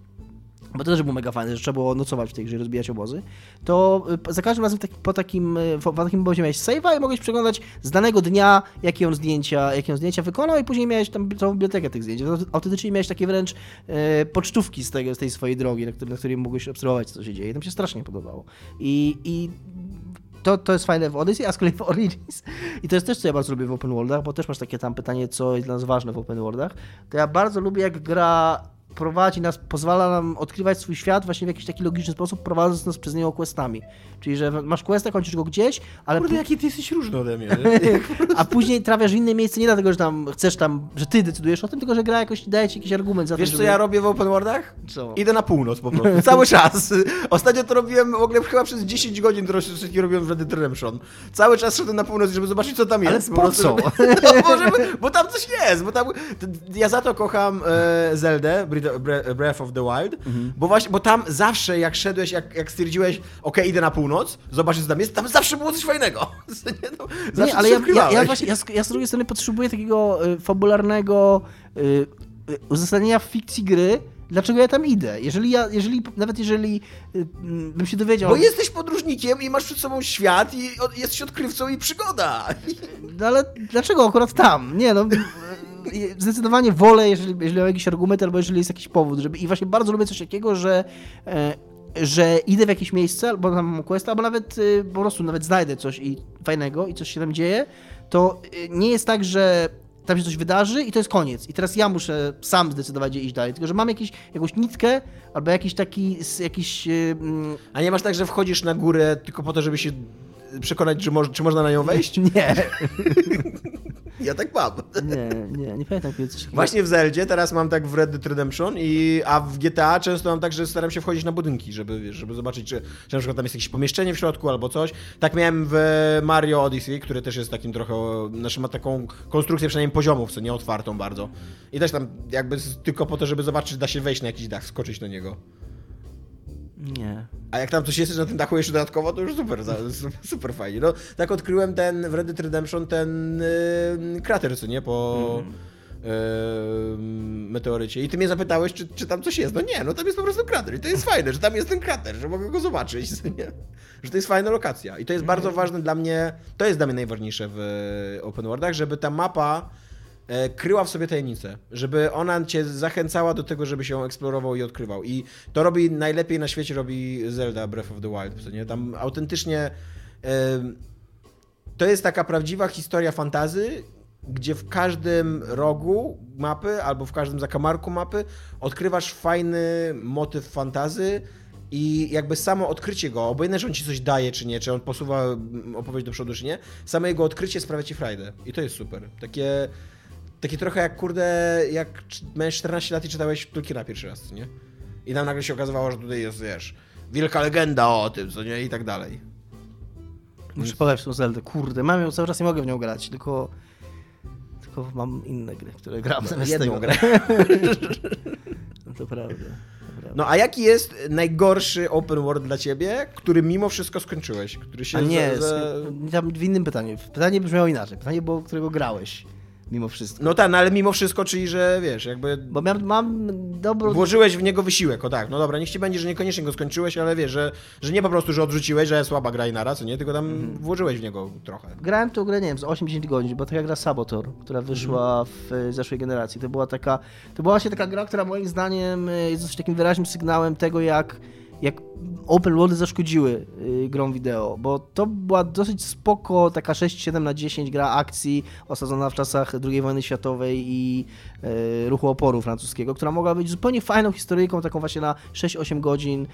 bo to też było mega fajne, że trzeba było nocować w tej grze, rozbijać obozy, to y, za każdym razem taki, po takim, y, po, takim obozie miałeś save'a i mogłeś przeglądać z danego dnia, jakie on zdjęcia, jakie on zdjęcia wykonał i później miałeś tam całą bibliotekę tych zdjęć. Autentycznie miałeś takie wręcz e, pocztówki z, tego, z tej swojej drogi, na, której, na której mogłeś obserwować, co się dzieje. To mi się strasznie podobało. I, i to, to jest fajne w Odyssey, a z kolei w Origins, i to jest też, co ja bardzo lubię w open worldach, bo też masz takie tam pytanie, co jest dla nas ważne w open worldach, to ja bardzo lubię, jak gra prowadzi nas, pozwala nam odkrywać swój świat właśnie w jakiś taki logiczny sposób, prowadząc nas przez niego questami. Czyli, że masz questa, kończysz go gdzieś, ale Kurde, jaki ty jesteś różny ode mnie. nie? a później trafiasz w inne miejsce nie dlatego, że tam chcesz tam, że ty decydujesz o tym, tylko że gra jakoś daje ci jakiś argument za Wiesz, to, co żeby... ja robię w open worldach? Co? Idę na północ po prostu, cały czas. Ostatnio to robiłem w ogóle chyba przez 10 godzin, to wszystkie robiłem w Red Dead Redemption. Cały czas szedłem na północ, żeby zobaczyć, co tam Ale jest. po prostu, co? Żeby, no, bo, żeby, bo tam coś jest, bo tam... Ja za to kocham e, Zeldę, Breath- Bre- Breath of the Wild, Mhm. bo właśnie, bo tam zawsze jak szedłeś, jak, jak stwierdziłeś, okej, idę na północ, zobaczyć, co tam jest, tam zawsze było coś fajnego. Nie, zawsze Nie, ale ja, ja, ja, właśnie, ja, z- ja z drugiej strony potrzebuję takiego y, fabularnego y, y, uzasadnienia w fikcji gry, dlaczego ja tam idę. Jeżeli ja, jeżeli, nawet jeżeli y, mm, bym się dowiedział... Bo jesteś podróżnikiem i masz przed sobą świat i od, jesteś odkrywcą i przygoda. No ale dlaczego akurat tam? Nie no... Zdecydowanie wolę, jeżeli, jeżeli mam jakiś argument, albo jeżeli jest jakiś powód, żeby... I właśnie bardzo lubię coś takiego, że... E, że idę w jakieś miejsce, albo tam mam quest, albo nawet y, po prostu nawet znajdę coś i fajnego i coś się tam dzieje, to y, nie jest tak, że tam się coś wydarzy i to jest koniec. I teraz ja muszę sam zdecydować, gdzie iść dalej. Tylko, że mam jakiś, jakąś nitkę albo jakiś taki, jakiś... y, mm, A nie masz tak, że wchodzisz na górę tylko po to, żeby się przekonać, czy, czy można na nią wejść? Nie. Ja tak mam. Nie, nie, nie pamiętam kiedy coś. Właśnie w Zeldzie, teraz mam tak w Red Dead Redemption, i, a w GTA często mam tak, że staram się wchodzić na budynki, żeby, wiesz, żeby zobaczyć, czy, czy na przykład tam jest jakieś pomieszczenie w środku albo coś. Tak miałem w Mario Odyssey, który też jest takim trochę, znaczy ma taką konstrukcję przynajmniej poziomów, co nie otwartą bardzo. I też tam jakby tylko po to, żeby zobaczyć, czy da się wejść na jakiś dach, skoczyć do niego. Nie. A jak tam coś jest na tym dachu jeszcze dodatkowo, to już super, super, fajnie. No, tak odkryłem ten w Red Dead Redemption ten yy, krater, co nie, po yy, meteorycie. I ty mnie zapytałeś, czy, czy tam coś jest. No nie, no tam jest po prostu krater i to jest fajne, że tam jest ten krater, że mogę go zobaczyć, nie? Że to jest fajna lokacja. I to jest bardzo ważne dla mnie, to jest dla mnie najważniejsze w e, open worldach, żeby ta mapa kryła w sobie tajemnicę, żeby ona cię zachęcała do tego, żeby się eksplorował i odkrywał. I to robi najlepiej na świecie robi Zelda Breath of the Wild, nie? Tam autentycznie e, to jest taka prawdziwa historia fantazy, gdzie w każdym rogu mapy albo w każdym zakamarku mapy odkrywasz fajny motyw fantazy i jakby samo odkrycie go, obojętne, czy on ci coś daje, czy nie, czy on posuwa mm, opowieść do przodu, czy nie, samo jego odkrycie sprawia ci frajdę. I to jest super. Takie, takie trochę jak, kurde, jak miałeś 14 lat i czytałeś Tolkiena pierwszy raz, nie? I tam nagle się okazywało, że tutaj jest, wiesz, wielka legenda o tym, co nie, i tak dalej. Muszę w tą Zeldę. Kurde, mam ją cały czas nie mogę w nią grać, tylko... Tylko mam inne gry, które gram zamiast jedną tego. grę. No to prawda. No a jaki jest najgorszy open world dla ciebie, który mimo wszystko skończyłeś? Który się A nie, za, za... w innym pytaniu. Pytanie brzmiało inaczej. Pytanie było, którego grałeś, mimo wszystko. No tak, no ale mimo wszystko, czyli że wiesz, jakby Bo mam dobrą... włożyłeś w niego wysiłek, o tak, no dobra, niech ci będzie, że niekoniecznie go skończyłeś, ale wiesz, że, że nie po prostu, że odrzuciłeś, że słaba gra i naraz, nie, tylko tam Mhm. włożyłeś w niego trochę. Grałem tą grę, nie wiem, z 8-10 godzin, bo taka gra Sabotor, która wyszła w e, zeszłej generacji. To była taka, to była właśnie taka gra, która moim zdaniem e, jest takim wyraźnym sygnałem tego, jak, jak open worldy zaszkodziły y, grom wideo, bo to była dosyć spoko, taka 6-7 na 10 gra akcji osadzona w czasach II wojny światowej i e, ruchu oporu francuskiego, która mogła być zupełnie fajną historyjką, taką właśnie na 6-8 godzin,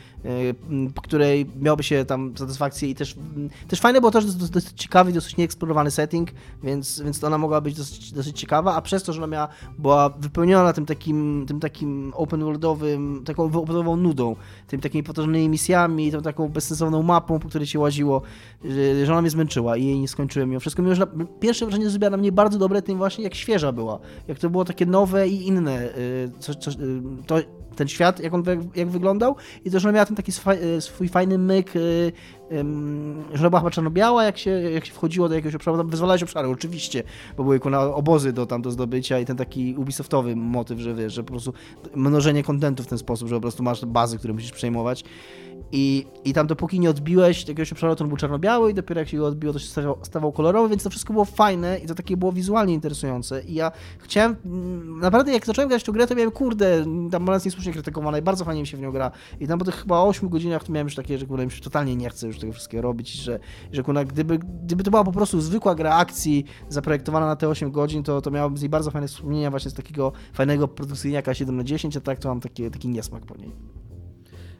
po której miałby się tam satysfakcję i też, m, też fajne było to, że to jest dosyć ciekawy, dosyć nieeksplorowany setting, więc, więc ona mogła być dosyć, dosyć ciekawa, a przez to, że ona miała, była wypełniona tym takim, tym takim open worldowym, taką open worldową nudą, tymi takimi potężnymi misjami, tą taką bezsensowną mapą, po której się łaziło, że, że ona mnie zmęczyła i jej nie skończyłem mimo wszystko. Mimo, że pierwsze wrażenie zrobiła na mnie bardzo dobre tym właśnie, jak świeża była, jak to było takie nowe i inne, y, co, co, y, to, ten świat, jak on jak wyglądał. I też ona miała ten taki swój, swój fajny myk, y, ym, że była chyba czarno-biała, jak się, jak się wchodziło do jakiegoś obszaru, tam wyzwalałeś obszary, oczywiście, bo były kuna obozy do tam do zdobycia i ten taki Ubisoftowy motyw, że wiesz, że po prostu mnożenie kontentu w ten sposób, że po prostu masz bazy, które musisz przejmować i, I tam dopóki nie odbiłeś jakiegoś obszaru, to on był czarno-biały i dopiero jak się go odbiło, to się stawał, stawał kolorowy, więc to wszystko było fajne i to takie było wizualnie interesujące. I ja chciałem, mm, naprawdę jak zacząłem grać w tę grę, to miałem, kurde, tam balans niesłusznie krytykowana i bardzo fajnie mi się w nią gra. I tam po tych chyba 8 godzinach to miałem już takie, że kurde, mi się totalnie nie chce już tego wszystkiego robić, że, że kurde, gdyby, gdyby to była po prostu zwykła gra akcji zaprojektowana na te 8 godzin, to, to miałbym z niej bardzo fajne wspomnienia właśnie z takiego fajnego produkcyjniaka 7 na 10, a tak to mam taki, taki niesmak po niej.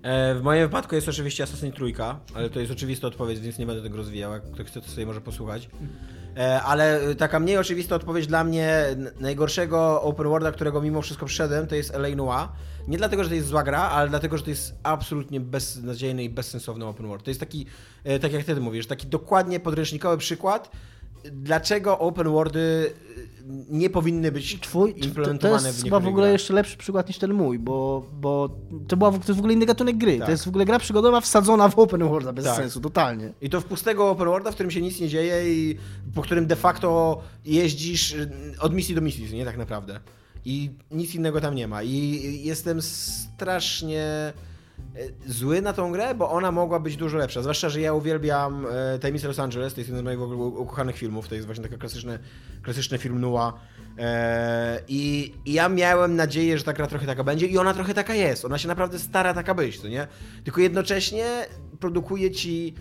E, w moim wypadku jest oczywiście Assassin's Trójka, ale to jest oczywista odpowiedź, więc nie będę tego rozwijał. Jak ktoś chce, to sobie może posłuchać. E, ale taka mniej oczywista odpowiedź dla mnie najgorszego open worlda, którego mimo wszystko przyszedłem, to jest L.A. Noire. Nie dlatego, że to jest zła gra, ale dlatego, że to jest absolutnie beznadziejny i bezsensowny open world. To jest taki, e, tak jak ty mówisz, taki dokładnie podręcznikowy przykład, dlaczego open worldy e, nie powinny być Twój, to, to implementowane jest w chyba w ogóle grach. jeszcze lepszy przykład niż ten mój, bo, bo to, była, to jest w ogóle inny gatunek gry. Tak. To jest w ogóle gra przygodowa wsadzona w open world, bez Tak. sensu, totalnie. I to w pustego open worlda, w którym się nic nie dzieje i po którym de facto jeździsz y, od misji do misji, nie tak naprawdę. I nic innego tam nie ma. I jestem strasznie y, zły na tą grę, bo ona mogła być dużo lepsza. Zwłaszcza, że ja uwielbiam e, Tajemnicę Los Angeles, to jest jeden z moich ukochanych filmów, to jest właśnie taki klasyczny, klasyczny film noir. E, I, I ja miałem nadzieję, że ta gra trochę taka będzie i ona trochę taka jest. Ona się naprawdę stara taka być, to nie? Tylko jednocześnie produkuje ci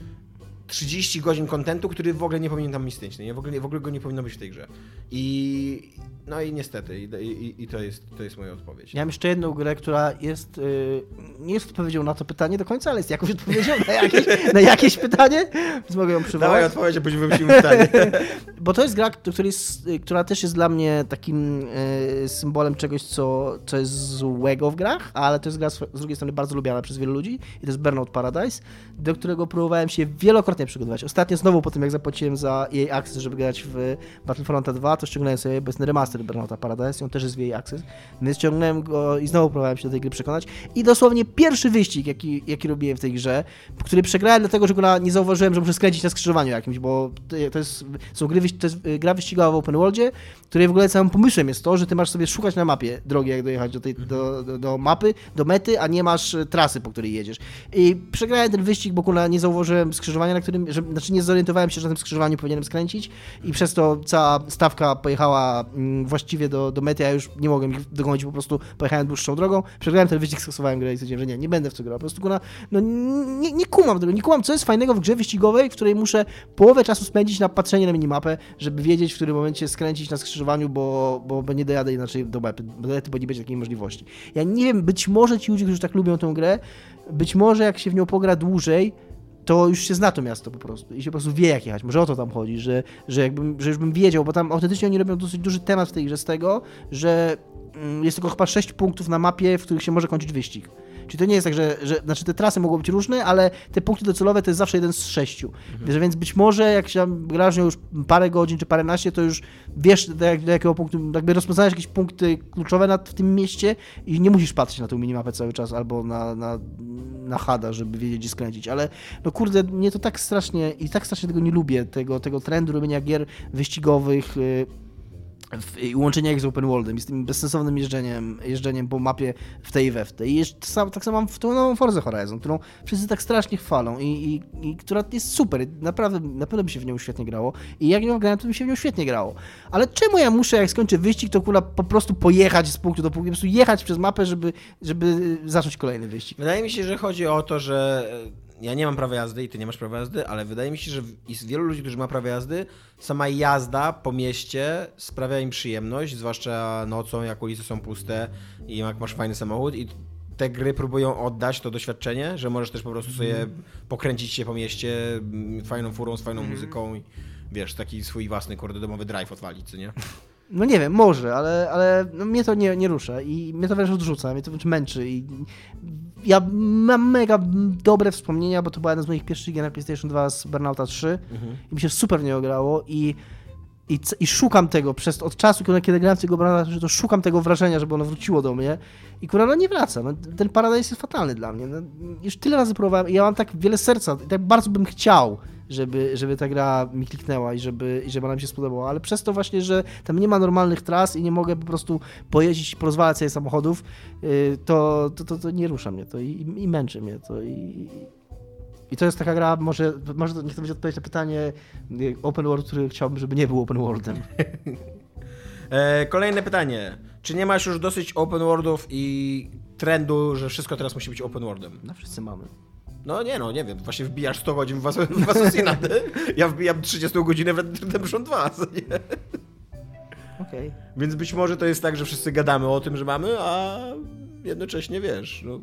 30 godzin kontentu, który w ogóle nie powinien tam istnieć, nie? W ogóle, w ogóle go nie powinno być w tej grze. I no i niestety, i, i, i to, jest, to jest moja odpowiedź. Ja mam jeszcze jedną grę, która jest, yy, nie jest odpowiedzią na to pytanie do końca, ale jest jakąś odpowiedzią na jakieś, na jakieś pytanie, więc mogę ją przywołać. Dawaj odpowiedź, a później wymyślimy pytanie. Bo to jest gra, która, jest, która też jest dla mnie takim yy, symbolem czegoś, co, co jest złego w grach, ale to jest gra z, z drugiej strony bardzo lubiana przez wielu ludzi i to jest Burnout Paradise, do którego próbowałem się wielokrotnie przygotować. Ostatnio znowu po tym, jak zapłaciłem za jej Access, żeby grać w Battlefronta 2, to ściągnąłem sobie, jest remaster Burnouta Paradise, on też jest w jej Access, więc ściągnąłem go i znowu próbowałem się do tej gry przekonać i dosłownie pierwszy wyścig, jaki, jaki robiłem w tej grze, który przegrałem dlatego, że go nie zauważyłem, że muszę skręcić na skrzyżowaniu jakimś, bo to jest, są gry, to jest gra wyścigowa w open worldzie, której w ogóle całym pomysłem jest to, że ty masz sobie szukać na mapie drogi, jak dojechać do, tej, do, do, do mapy, do mety, a nie masz trasy, po której jedziesz. I przegrałem ten wyścig, bo kurna nie zauważyłem skrzyżowania, na którym, że, znaczy nie zorientowałem się, że na tym skrzyżowaniu powinienem skręcić i przez to cała stawka pojechała mm, właściwie do, do mety, ja już nie mogłem ich dogonić, po prostu pojechałem dłuższą drogą, przegrałem ten wyścig, skasowałem grę i stwierdziłem, że nie, nie będę w co grał. Po prostu kurna, no nie, nie kumam tego, nie kumam, co jest fajnego w grze wyścigowej, w której muszę połowę czasu spędzić na patrzenie na minimapę, żeby wiedzieć, w którym momencie skręcić na skrzyżowaniu, bo, bo, bo nie dojadę inaczej do mety, bo nie będzie takiej możliwości. Ja nie wiem, być może ci ludzie, którzy tak lubią tę grę, być może jak się w nią pogra dłużej, to już się zna to miasto po prostu i się po prostu wie jak jechać. Może o to tam chodzi, że, że, jakbym, że już bym wiedział, bo tam autentycznie oni robią dosyć duży temat w tej grze z tego, że mm, jest tylko chyba 6 punktów na mapie, w których się może kończyć wyścig. Czyli to nie jest tak, że, że znaczy te trasy mogą być różne, ale te punkty docelowe to jest zawsze jeden z sześciu. Mhm. Więc być może jak się grasz już parę godzin czy paręnaście, to już wiesz do, jak, do jakiego punktu, jakby rozpoznajesz jakieś punkty kluczowe na, w tym mieście i nie musisz patrzeć na tą minimapę cały czas albo na, na, na hada, żeby wiedzieć gdzie skręcić. Ale no kurde, mnie to tak strasznie i tak strasznie tego nie lubię, tego, tego trendu robienia gier wyścigowych. Yy, i łączenia ich z open worldem i z tym bezsensownym jeżdżeniem, jeżdżeniem po mapie w tej i we w tej. I tak samo mam w tą nową Forza Horizon, którą wszyscy tak strasznie chwalą i, i, i która jest super. Naprawdę, na pewno by się w nią świetnie grało. I jak ją grałem, to by się w nią świetnie grało. Ale czemu ja muszę, jak skończę wyścig, to kula po prostu pojechać z punktu do punktu, po prostu jechać przez mapę, żeby, żeby zacząć kolejny wyścig? Wydaje mi się, że chodzi o to, że ja nie mam prawa jazdy i ty nie masz prawa jazdy, ale wydaje mi się, że jest wielu ludzi, którzy ma prawo jazdy, sama jazda po mieście sprawia im przyjemność, zwłaszcza nocą, jak ulice są puste i jak masz fajny samochód i te gry próbują oddać to doświadczenie, że możesz też po prostu sobie mhm. pokręcić się po mieście mm, fajną furą, z fajną mhm. muzyką i wiesz, taki swój własny, kurde, domowy drive odwalić, nie? No nie wiem, może, ale, ale no mnie to nie, nie rusza i mnie to wręcz odrzuca, mnie to wręcz męczy i ja mam mega dobre wspomnienia, bo to była jedna z moich pierwszych gier na PlayStation 2 z Burnouta 3 mhm. i mi się super w nie ograło i, i, i szukam tego przez od czasu, kiedy, kiedy grałem w tego Burnouta 3, to szukam tego wrażenia, żeby ono wróciło do mnie i kurwa, no nie wraca. No, ten Paradise jest fatalny dla mnie. No, już tyle razy próbowałem i ja mam tak wiele serca i tak bardzo bym chciał żeby, żeby ta gra mi kliknęła i żeby, i żeby ona mi się spodobała, ale przez to właśnie, że tam nie ma normalnych tras i nie mogę po prostu pojeździć i porozwalać sobie samochodów, y, to, to, to, to nie rusza mnie to i, i męczy mnie to i, i to jest taka gra, może, może niech to będzie odpowiedź na pytanie y, open world, który chciałbym, żeby nie był open worldem. e, kolejne pytanie. Czy nie masz już dosyć open worldów i trendu, że wszystko teraz musi być open worldem? No wszyscy mamy. No nie no, nie wiem, właśnie wbijasz 100 godzin w, was w ja wbijam 30 godzinę w Redemption 2, co nie? Okej. Okay. Więc być może to jest tak, że wszyscy gadamy o tym, że mamy, a jednocześnie wiesz, no,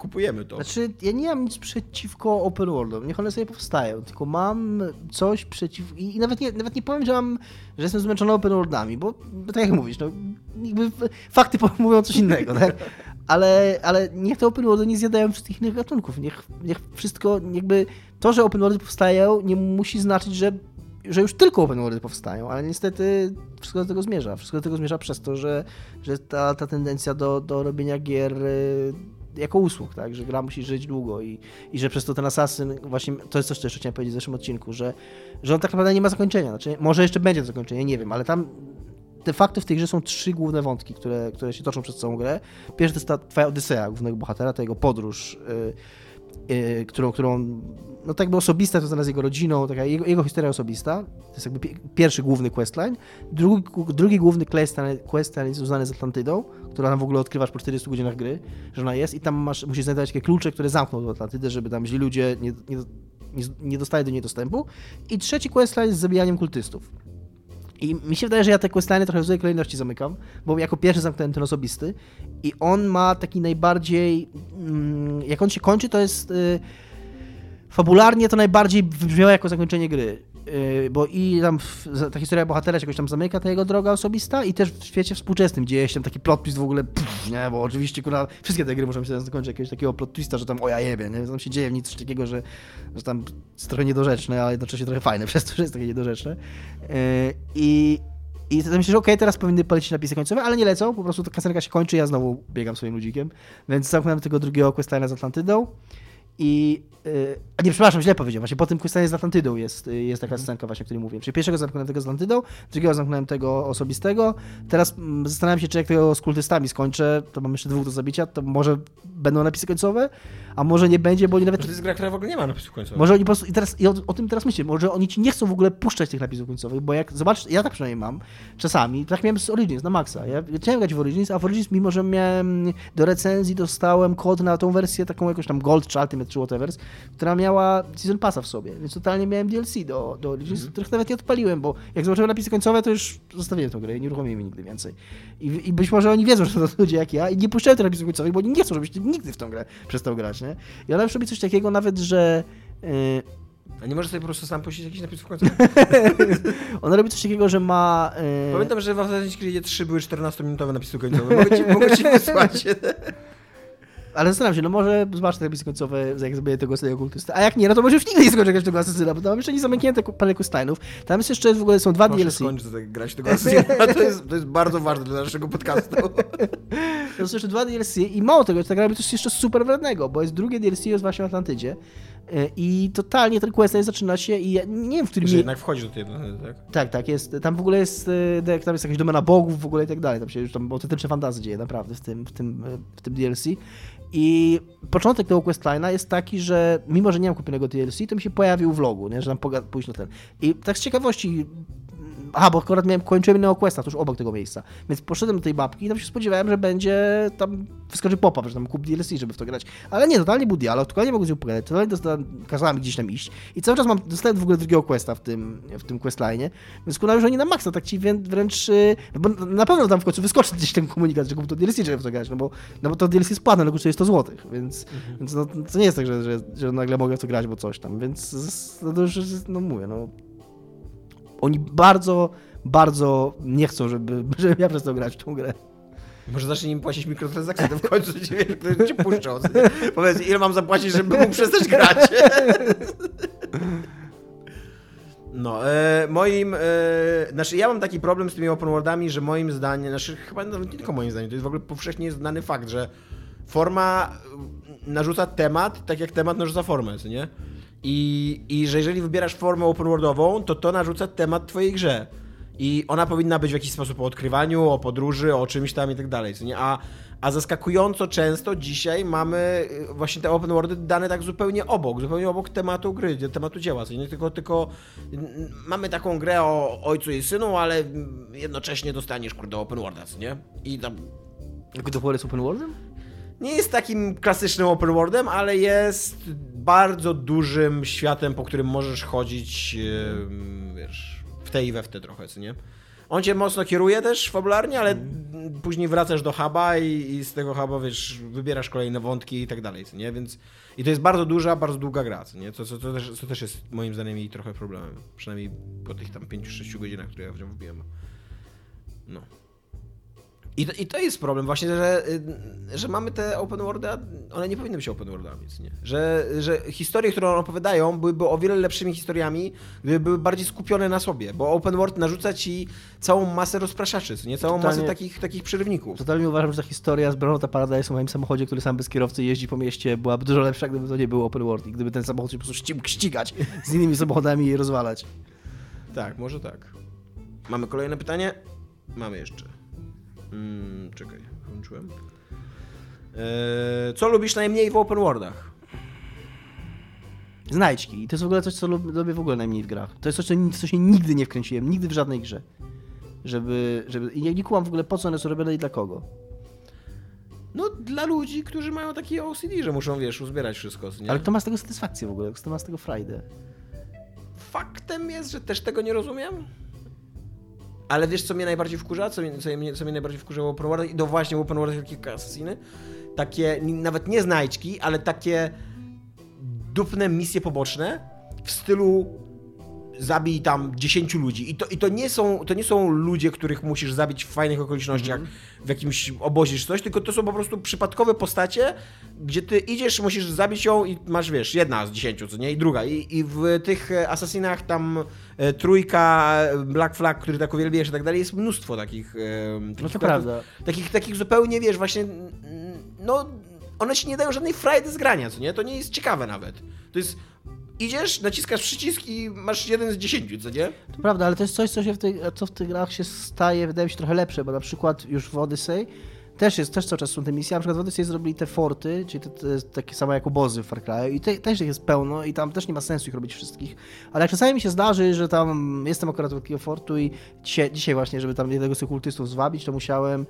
kupujemy to. Znaczy, ja nie mam nic przeciwko open worldom, niech one sobie powstają, tylko mam coś przeciw... I, nawet, nie, nawet nie powiem, że mam, że jestem zmęczony open worldami, bo, bo tak jak mówisz, no, jakby fakty mówią coś innego, tak? Ale, ale niech te open worldy nie zjadają wszystkich innych gatunków. Niech, niech wszystko, jakby to, że open worldy powstają, nie musi znaczyć, że, że już tylko open worldy powstają, ale niestety wszystko do tego zmierza. Wszystko do tego zmierza przez to, że, że ta, ta tendencja do, do robienia gier y, jako usług, tak, że gra musi żyć długo i, i że przez to ten Assassin, właśnie to jest coś, co jeszcze chciałem powiedzieć w zeszłym odcinku, że, że on tak naprawdę nie ma zakończenia, znaczy może jeszcze będzie zakończenie, nie wiem, ale tam de facto w tej grze są trzy główne wątki, które, które się toczą przez całą grę. Pierwszy to jest ta twoja Odyseja głównego bohatera, ta jego podróż, yy, yy, którą, którą no tak jakby osobista, to z jego rodziną, taka jego, jego historia osobista. To jest jakby pierwszy główny questline. Drugi, drugi główny questline, questline jest związany z Atlantydą, która tam w ogóle odkrywasz po 40 godzinach gry, że ona jest i tam masz, musisz znajdować takie klucze, które zamkną do Atlantydę, żeby tam źli ludzie nie, nie nie, dostaję do niej dostępu. I trzeci questline jest z zabijaniem kultystów. I mi się wydaje, że ja te questline trochę w złej kolejności zamykam, bo jako pierwszy zamknąłem ten osobisty i on ma taki najbardziej, mm, jak on się kończy, to jest y, fabularnie to najbardziej wybrzmiało jako zakończenie gry. Y, Bo i tam ta historia bohatera się jakoś tam zamyka, ta jego droga osobista i też w świecie współczesnym dzieje się tam taki plot twist w ogóle, pff, nie, bo oczywiście kurwa, wszystkie te gry muszą się zakończyć jakiegoś takiego plot twista, że tam o ja jebie, nie, tam się dzieje nic takiego, że, że tam jest trochę niedorzeczne, ale jednocześnie trochę fajne przez to, że jest takie niedorzeczne. Y, I i to myślę, że okej, teraz powinny polecieć napisy końcowe, ale nie lecą, po prostu ta kasenka się kończy, ja znowu biegam swoim ludzikiem, więc zamknąłem tego drugiego questline'a z Atlantydą i... Yy, a nie, przepraszam, źle powiedziałem, właśnie po tym questline'ie z Atlantydą jest, y, jest taka scenka właśnie, o której mówiłem. Czyli pierwszego zamknąłem tego z Atlantydą, drugiego zamknąłem tego osobistego, teraz mm, zastanawiam się, czy jak tego z kultystami skończę, to mam jeszcze dwóch do zabicia, to może będą napisy końcowe, a może nie będzie, bo oni nawet To jest gra, która w ogóle nie ma napisów końcowych. może oni po prostu, i teraz, i o, o tym teraz myślę, może oni ci nie chcą w ogóle puszczać tych napisów końcowych, bo jak, zobacz, ja tak przynajmniej mam, czasami, tak miałem z Origins, na maksa, ja chciałem grać w Origins, a w Origins, mimo że miałem do recenzji, dostałem kod na tą wersję, taką jakąś tam Gold czy Ultimate czy whatever, która miała Season Passa w sobie, więc totalnie miałem DLC do, do Origins, których nawet nie odpaliłem, bo jak zobaczyłem napisy końcowe, to już zostawiłem tę grę i nie uruchomiłem jej nigdy więcej. I, I być może oni wiedzą, że to ludzie jak ja i nie puszczają tych napisów końcowych, bo oni nie chcą, żebyś nigdy w tą grę przestał grać, nie? I ona już robi coś takiego nawet, że... Yy, A nie możesz sobie po prostu sam puścić jakiś napisów końcowych? Ona robi coś takiego, że ma. e, Pamiętam, że w Assassin's Creed 3 były 14-minutowe napisy końcowe. Mogę ci, mogę ci wysłać. Ale zastanawiam się, no może zobaczę te napisy końcowe, jak zrobię tego tego kultysta. A jak nie, no to może już nigdy nie skończę grać tego asesyna, bo tam jeszcze nie zamknięte parę questline'ów. Tam jest jeszcze w ogóle są dwa Proszę DLC. skończyć tak grać tego Assassina. To jest, to jest bardzo ważne dla naszego podcastu. To są jeszcze dwa DLC i mało tego, ta gra robi coś jeszcze super wrednego, bo jest drugie DLC jest właśnie w Atlantydzie. E, I totalnie ten questline zaczyna się i ja nie wiem, w którym... Że jednak wchodzi do tej tak? Tak, tak, jest. Tam w ogóle jest, e, tam jest jakaś domena bogów w ogóle i tak dalej. Tam się już tam autentyczne fantazy dzieje naprawdę w tym, w tym, e, w tym DLC. I początek tego questline'a jest taki, że mimo, że nie mam kupionego DLC, to mi się pojawił w vlogu, nie? że tam pójść na ten. I tak z ciekawości Aha, bo akurat miałem, kończyłem innego questa tuż obok tego miejsca. Więc poszedłem do tej babki i tam się spodziewałem, że będzie tam wyskoczy pop-up, że tam kup DLC, żeby w to grać. Ale nie, totalnie był dialog, totalnie mogłem z nią pogadać, totalnie dostałem, kazała mi gdzieś tam iść. I cały czas mam, dostałem w ogóle drugiego questa w tym, w tym questline, więc kurwa już oni na maksa, tak ci wrę- wręcz, no bo na pewno tam w końcu wyskoczy gdzieś ten komunikat, że kup to DLC, żeby w to grać, no bo, no bo to DLC jest płatne, no kosztuje 100 zł, więc, więc no, to nie jest tak, że, że, że nagle mogę w to grać, bo coś tam, więc no to już, no mówię, no oni bardzo, bardzo nie chcą, żeby, żebym ja przestał grać w tą grę. Może zacznij im płacić mikrotransakcje, to w końcu ci, wiesz, ktoś ci puszczą. Powiedz, ile mam zapłacić, żeby mógł przestać grać? No, e, moim, e, znaczy ja mam taki problem z tymi open worldami, że moim zdaniem, znaczy chyba nie tylko moim zdaniem, to jest w ogóle powszechnie znany fakt, że forma narzuca temat, tak jak temat narzuca formę, nie? I, I że jeżeli wybierasz formę open worldową, to to narzuca temat twojej grze. I ona powinna być w jakiś sposób o odkrywaniu, o podróży, o czymś tam i tak dalej, nie? A, a zaskakująco często dzisiaj mamy y, właśnie te open worldy dane tak zupełnie obok, zupełnie obok tematu gry, tematu dzieła, co nie? Tylko, tylko mamy taką grę o ojcu i synu, ale jednocześnie dostaniesz, kurde, open worlda, co nie? I tam Jak to jest open worldem? Nie jest takim klasycznym open worldem, ale jest bardzo dużym światem, po którym możesz chodzić, wiesz, w te i we w te trochę, co nie? On cię mocno kieruje też fabularnie, ale później wracasz do huba i, i z tego huba, wiesz, wybierasz kolejne wątki i tak dalej, co nie? Więc i to jest bardzo duża, bardzo długa gra, co nie? Co, co, co, też, co też jest moim zdaniem jej trochę problemem. Przynajmniej po tych tam 5-6 godzinach, które ja w nią wbiłem. No. I to, I to jest problem właśnie, że, y, że mamy te open worldy, a one nie powinny być open worldami, nie? Że, że historie, które one opowiadają, byłyby o wiele lepszymi historiami, gdyby były bardziej skupione na sobie, bo open world narzuca ci całą masę rozpraszaczy, nie? Całą Totalnie. masę takich, takich przerywników. Totalnie uważam, że ta historia z Brunota Paradise o moim samochodzie, który sam bez kierowcy jeździ po mieście, byłaby dużo lepsza, gdyby to nie był open world i gdyby ten samochód się po prostu ścigać z innymi samochodami i je rozwalać. Tak, może tak. Mamy kolejne pytanie? Mamy jeszcze. Mm, czekaj, włączyłem. Eee, co lubisz najmniej w open worldach? Znajdźki. I to jest w ogóle coś, co lub- lubię w ogóle najmniej w grach. To jest coś, co, co się nigdy nie wkręciłem, nigdy w żadnej grze. Żeby, żeby... I nie, nie kumam w ogóle po co one są robione i dla kogo. No, dla ludzi, którzy mają taki OCD, że muszą, wiesz, uzbierać wszystko, nie? Ale kto ma z tego satysfakcję w ogóle? Kto ma z tego frajdę? Faktem jest, że też tego nie rozumiem. Ale wiesz, co mnie najbardziej wkurza? Co co mnie, co mnie najbardziej wkurzało Open? I to właśnie Open World takie asasyny. Takie, nawet nie znajdźki, ale takie dupne misje poboczne w stylu zabij tam 10 ludzi. I to, i to, nie, są, to nie są ludzie, których musisz zabić w fajnych okolicznościach, w jakimś obozie czy coś, tylko to są po prostu przypadkowe postacie, gdzie ty idziesz, musisz zabić ją i masz, wiesz, jedna z 10, co nie? I druga. I, i w tych Assassinach tam e, trójka, e, Black Flag, który tak uwielbiasz i tak dalej, jest mnóstwo takich... E, takich No to prawda. Takich, takich zupełnie, wiesz, właśnie, mm, no, one ci nie dają żadnej frajdy z grania, co nie? To nie jest ciekawe nawet. To jest, idziesz, naciskasz przycisk i masz jeden z dziesięciu, co nie? To prawda, ale to jest coś, co, się w tej, co w tych grach się staje, wydaje mi się trochę lepsze, bo na przykład już w Odyssey też jest, też cały czas są te misje, na przykład w Odyssey zrobili te forty, czyli te, te takie same jak obozy w Far Cry i te, też ich jest pełno i tam też nie ma sensu ich robić wszystkich, ale jak czasami mi się zdarzy, że tam jestem akurat w takiego fortu i dzisiaj, dzisiaj właśnie, żeby tam jednego z tych kultystów zwabić, to musiałem,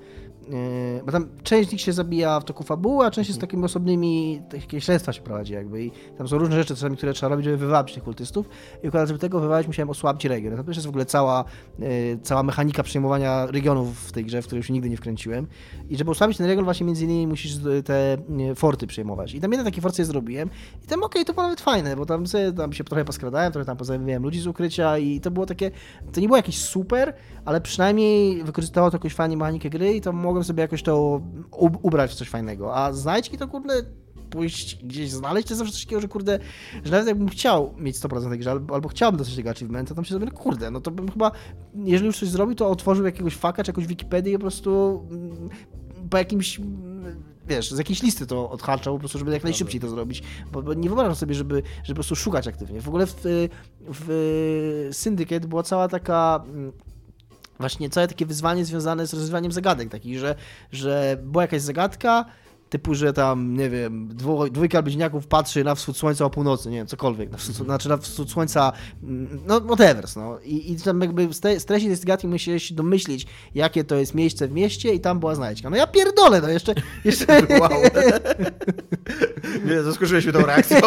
bo tam część z nich się zabija w toku fabuły, a część jest takimi osobnymi, takie śledztwa się prowadzi jakby i tam są różne rzeczy czasami, które trzeba robić, żeby wywabić tych kultystów i akurat żeby tego wywabić musiałem osłabić region. To też jest w ogóle cała, yy, cała mechanika przejmowania regionów w tej grze, w której już nigdy nie wkręciłem i żeby osłabić ten region właśnie między innymi musisz te yy, forty przejmować. I tam jeden taki fort sobie zrobiłem i tam okej, to było nawet fajne, bo tam, sobie, tam się trochę poskradałem, trochę tam pozamieniałem ludzi z ukrycia i to było takie, to nie było jakieś super, ale przynajmniej wykorzystało to jakąś fajnie mechanikę gry i to mogłem sobie jakoś to ubrać w coś fajnego. A znajdźki to kurde pójść gdzieś znaleźć, to zawsze coś takiego, że kurde, że nawet jakbym chciał mieć 100% tej grze, albo, albo chciałbym dostać tego achievementa, to tam się sobie, no kurde, no to bym chyba, jeżeli już coś zrobił, to otworzył jakiegoś faka, czy jakąś Wikipedię i po prostu mm, po jakimś mm, wiesz, z jakiejś listy to odhaczał po prostu, żeby jak najszybciej to zrobić, bo, bo nie wyobrażam sobie, żeby, żeby po prostu szukać aktywnie. W ogóle w, w Syndicate była cała taka mm, właśnie całe takie wyzwanie związane z rozwiązywaniem zagadek takich, że, że była jakaś zagadka, typu, że tam, nie wiem, dwo, dwójka bliźniaków patrzy na wschód słońca o północy, nie wiem, cokolwiek, na wschód, znaczy na wschód słońca, mm, no whatever, no. I, i tam jakby z, treści tej zagadki musiałeś się domyślić, jakie to jest miejsce w mieście i tam była znajdźka. No ja pierdolę, no jeszcze... jeszcze Wow. Nie, zaskoczyłeś mnie tą reakcją.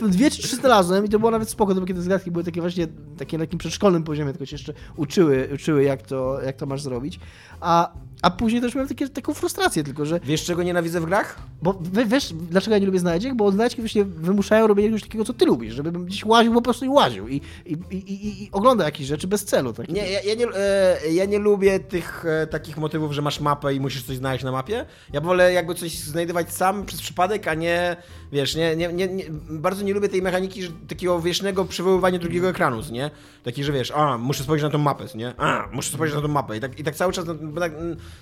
dwie czy trzy znalazłem i to było nawet spoko, kiedy te zagadki były takie właśnie takie na takim przedszkolnym poziomie, tylko się jeszcze uczyły, uczyły jak, to, jak to masz zrobić. A, a później też miałem takie, taką frustrację tylko, że Wiesz, czego nienawidzę w grach? bo wiesz, dlaczego ja nie lubię znajdziek? Bo znajdzieki właśnie wymuszają robienie czegoś takiego, co ty lubisz, żebym gdzieś łaził po prostu i łaził i, i, i, i, oglądał jakieś rzeczy bez celu. Tak? Nie, ja, ja, nie, e, ja nie lubię tych e, takich motywów, że masz mapę i musisz coś znaleźć na mapie. Ja wolę jakby coś znajdywać sam przez przypadek, a nie, wiesz, nie, nie, nie, nie bardzo nie lubię tej mechaniki, że, takiego wiecznego przywoływania drugiego ekranu, nie? Taki, że wiesz, a, muszę spojrzeć na tą mapę, nie? A, muszę spojrzeć na tą mapę. I tak, i tak cały czas na, na,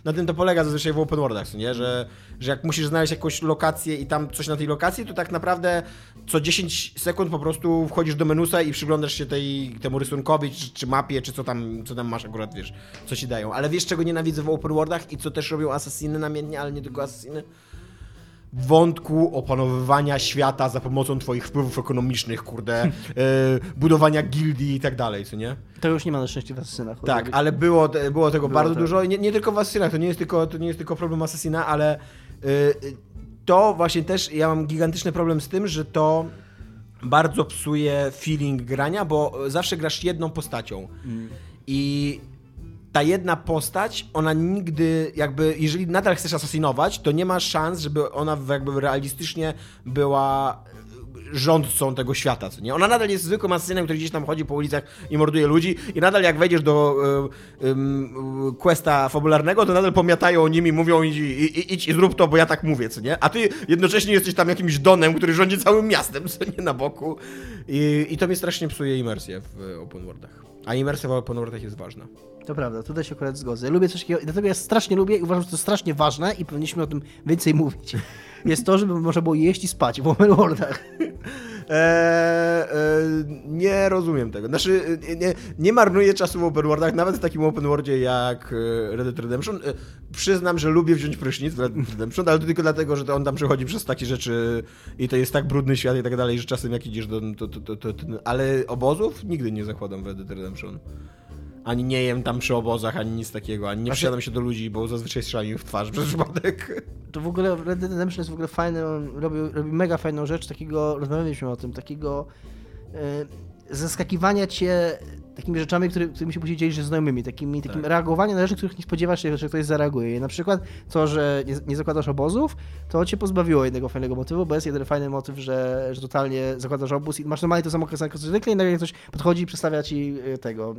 na tym to polega zazwyczaj w open worldach, nie? Że, że jak musisz znaleźć jakąś lokację i tam coś na tej lokacji, to tak naprawdę co 10 sekund po prostu wchodzisz do menusa i przyglądasz się tej, temu rysunkowi, czy, czy mapie, czy co tam, co tam masz akurat, wiesz, co ci dają. Ale wiesz, czego nienawidzę w open worldach i co też robią asasyny namiennie, ale nie tylko asasyny? Wątku opanowywania świata za pomocą twoich wpływów ekonomicznych, kurde, e, budowania gildii i tak dalej, co nie? To już nie ma na szczęście w Asasynach. Tak, ale było, było tego Było bardzo tak. dużo i nie, nie tylko w Asasynach, to nie jest tylko, to nie jest tylko problem Assassina, ale y, y, to właśnie też, ja mam gigantyczny problem z tym, że to bardzo psuje feeling grania, bo zawsze grasz jedną postacią i ta jedna postać, ona nigdy jakby, jeżeli nadal chcesz asasinować, to nie ma szans, żeby ona jakby realistycznie była rządcą tego świata, co nie? Ona nadal jest zwykłym asasynem, który gdzieś tam chodzi po ulicach i morduje ludzi i nadal jak wejdziesz do y, y, y, questa fabularnego, to nadal pomiatają nimi, mówią idź, idź i zrób to, bo ja tak mówię, co nie? A ty jednocześnie jesteś tam jakimś donem, który rządzi całym miastem, co nie? Na boku. I, i to mnie strasznie psuje imersję w y, open worldach. A imersja w open worldach jest ważna. To prawda, tutaj się akurat zgodzę. Lubię coś takiego, dlatego ja strasznie lubię i uważam, że to jest strasznie ważne i powinniśmy o tym więcej mówić. Jest to, żeby można było jeść i spać w open worldach. Eee, e, nie rozumiem tego. Znaczy, e, nie, nie marnuję czasu w open worldach, nawet w takim open worldzie jak e, Red Dead Redemption. E, Przyznam, że lubię wziąć prysznic w Red Dead Redemption, ale to tylko dlatego, że to on tam przechodzi przez takie rzeczy i to jest tak brudny świat i tak dalej, że czasem jak idziesz do... To, to, to, ale obozów nigdy nie zakładam w Red Dead Redemption. Ani nie jem tam przy obozach, ani nic takiego, ani nie Znaczy- przysiadam się do ludzi, bo zazwyczaj strzelają mi w twarz przez przypadek. To w ogóle Red Dead Redemption jest w ogóle fajny, on robi, robi mega fajną rzecz, takiego, rozmawialiśmy o tym, takiego e, zaskakiwania cię takimi rzeczami, które, którymi się później dzielisz ze znajomymi, takimi, takim Tak. reagowaniem na rzeczy, których nie spodziewasz się, że ktoś zareaguje. I na przykład to, że nie, nie zakładasz obozów, to cię pozbawiło jednego fajnego motywu, bo jest jeden fajny motyw, że, że totalnie zakładasz obóz i masz normalnie to samo kasankę co zwykle i nagle ktoś podchodzi i przedstawia ci e, tego,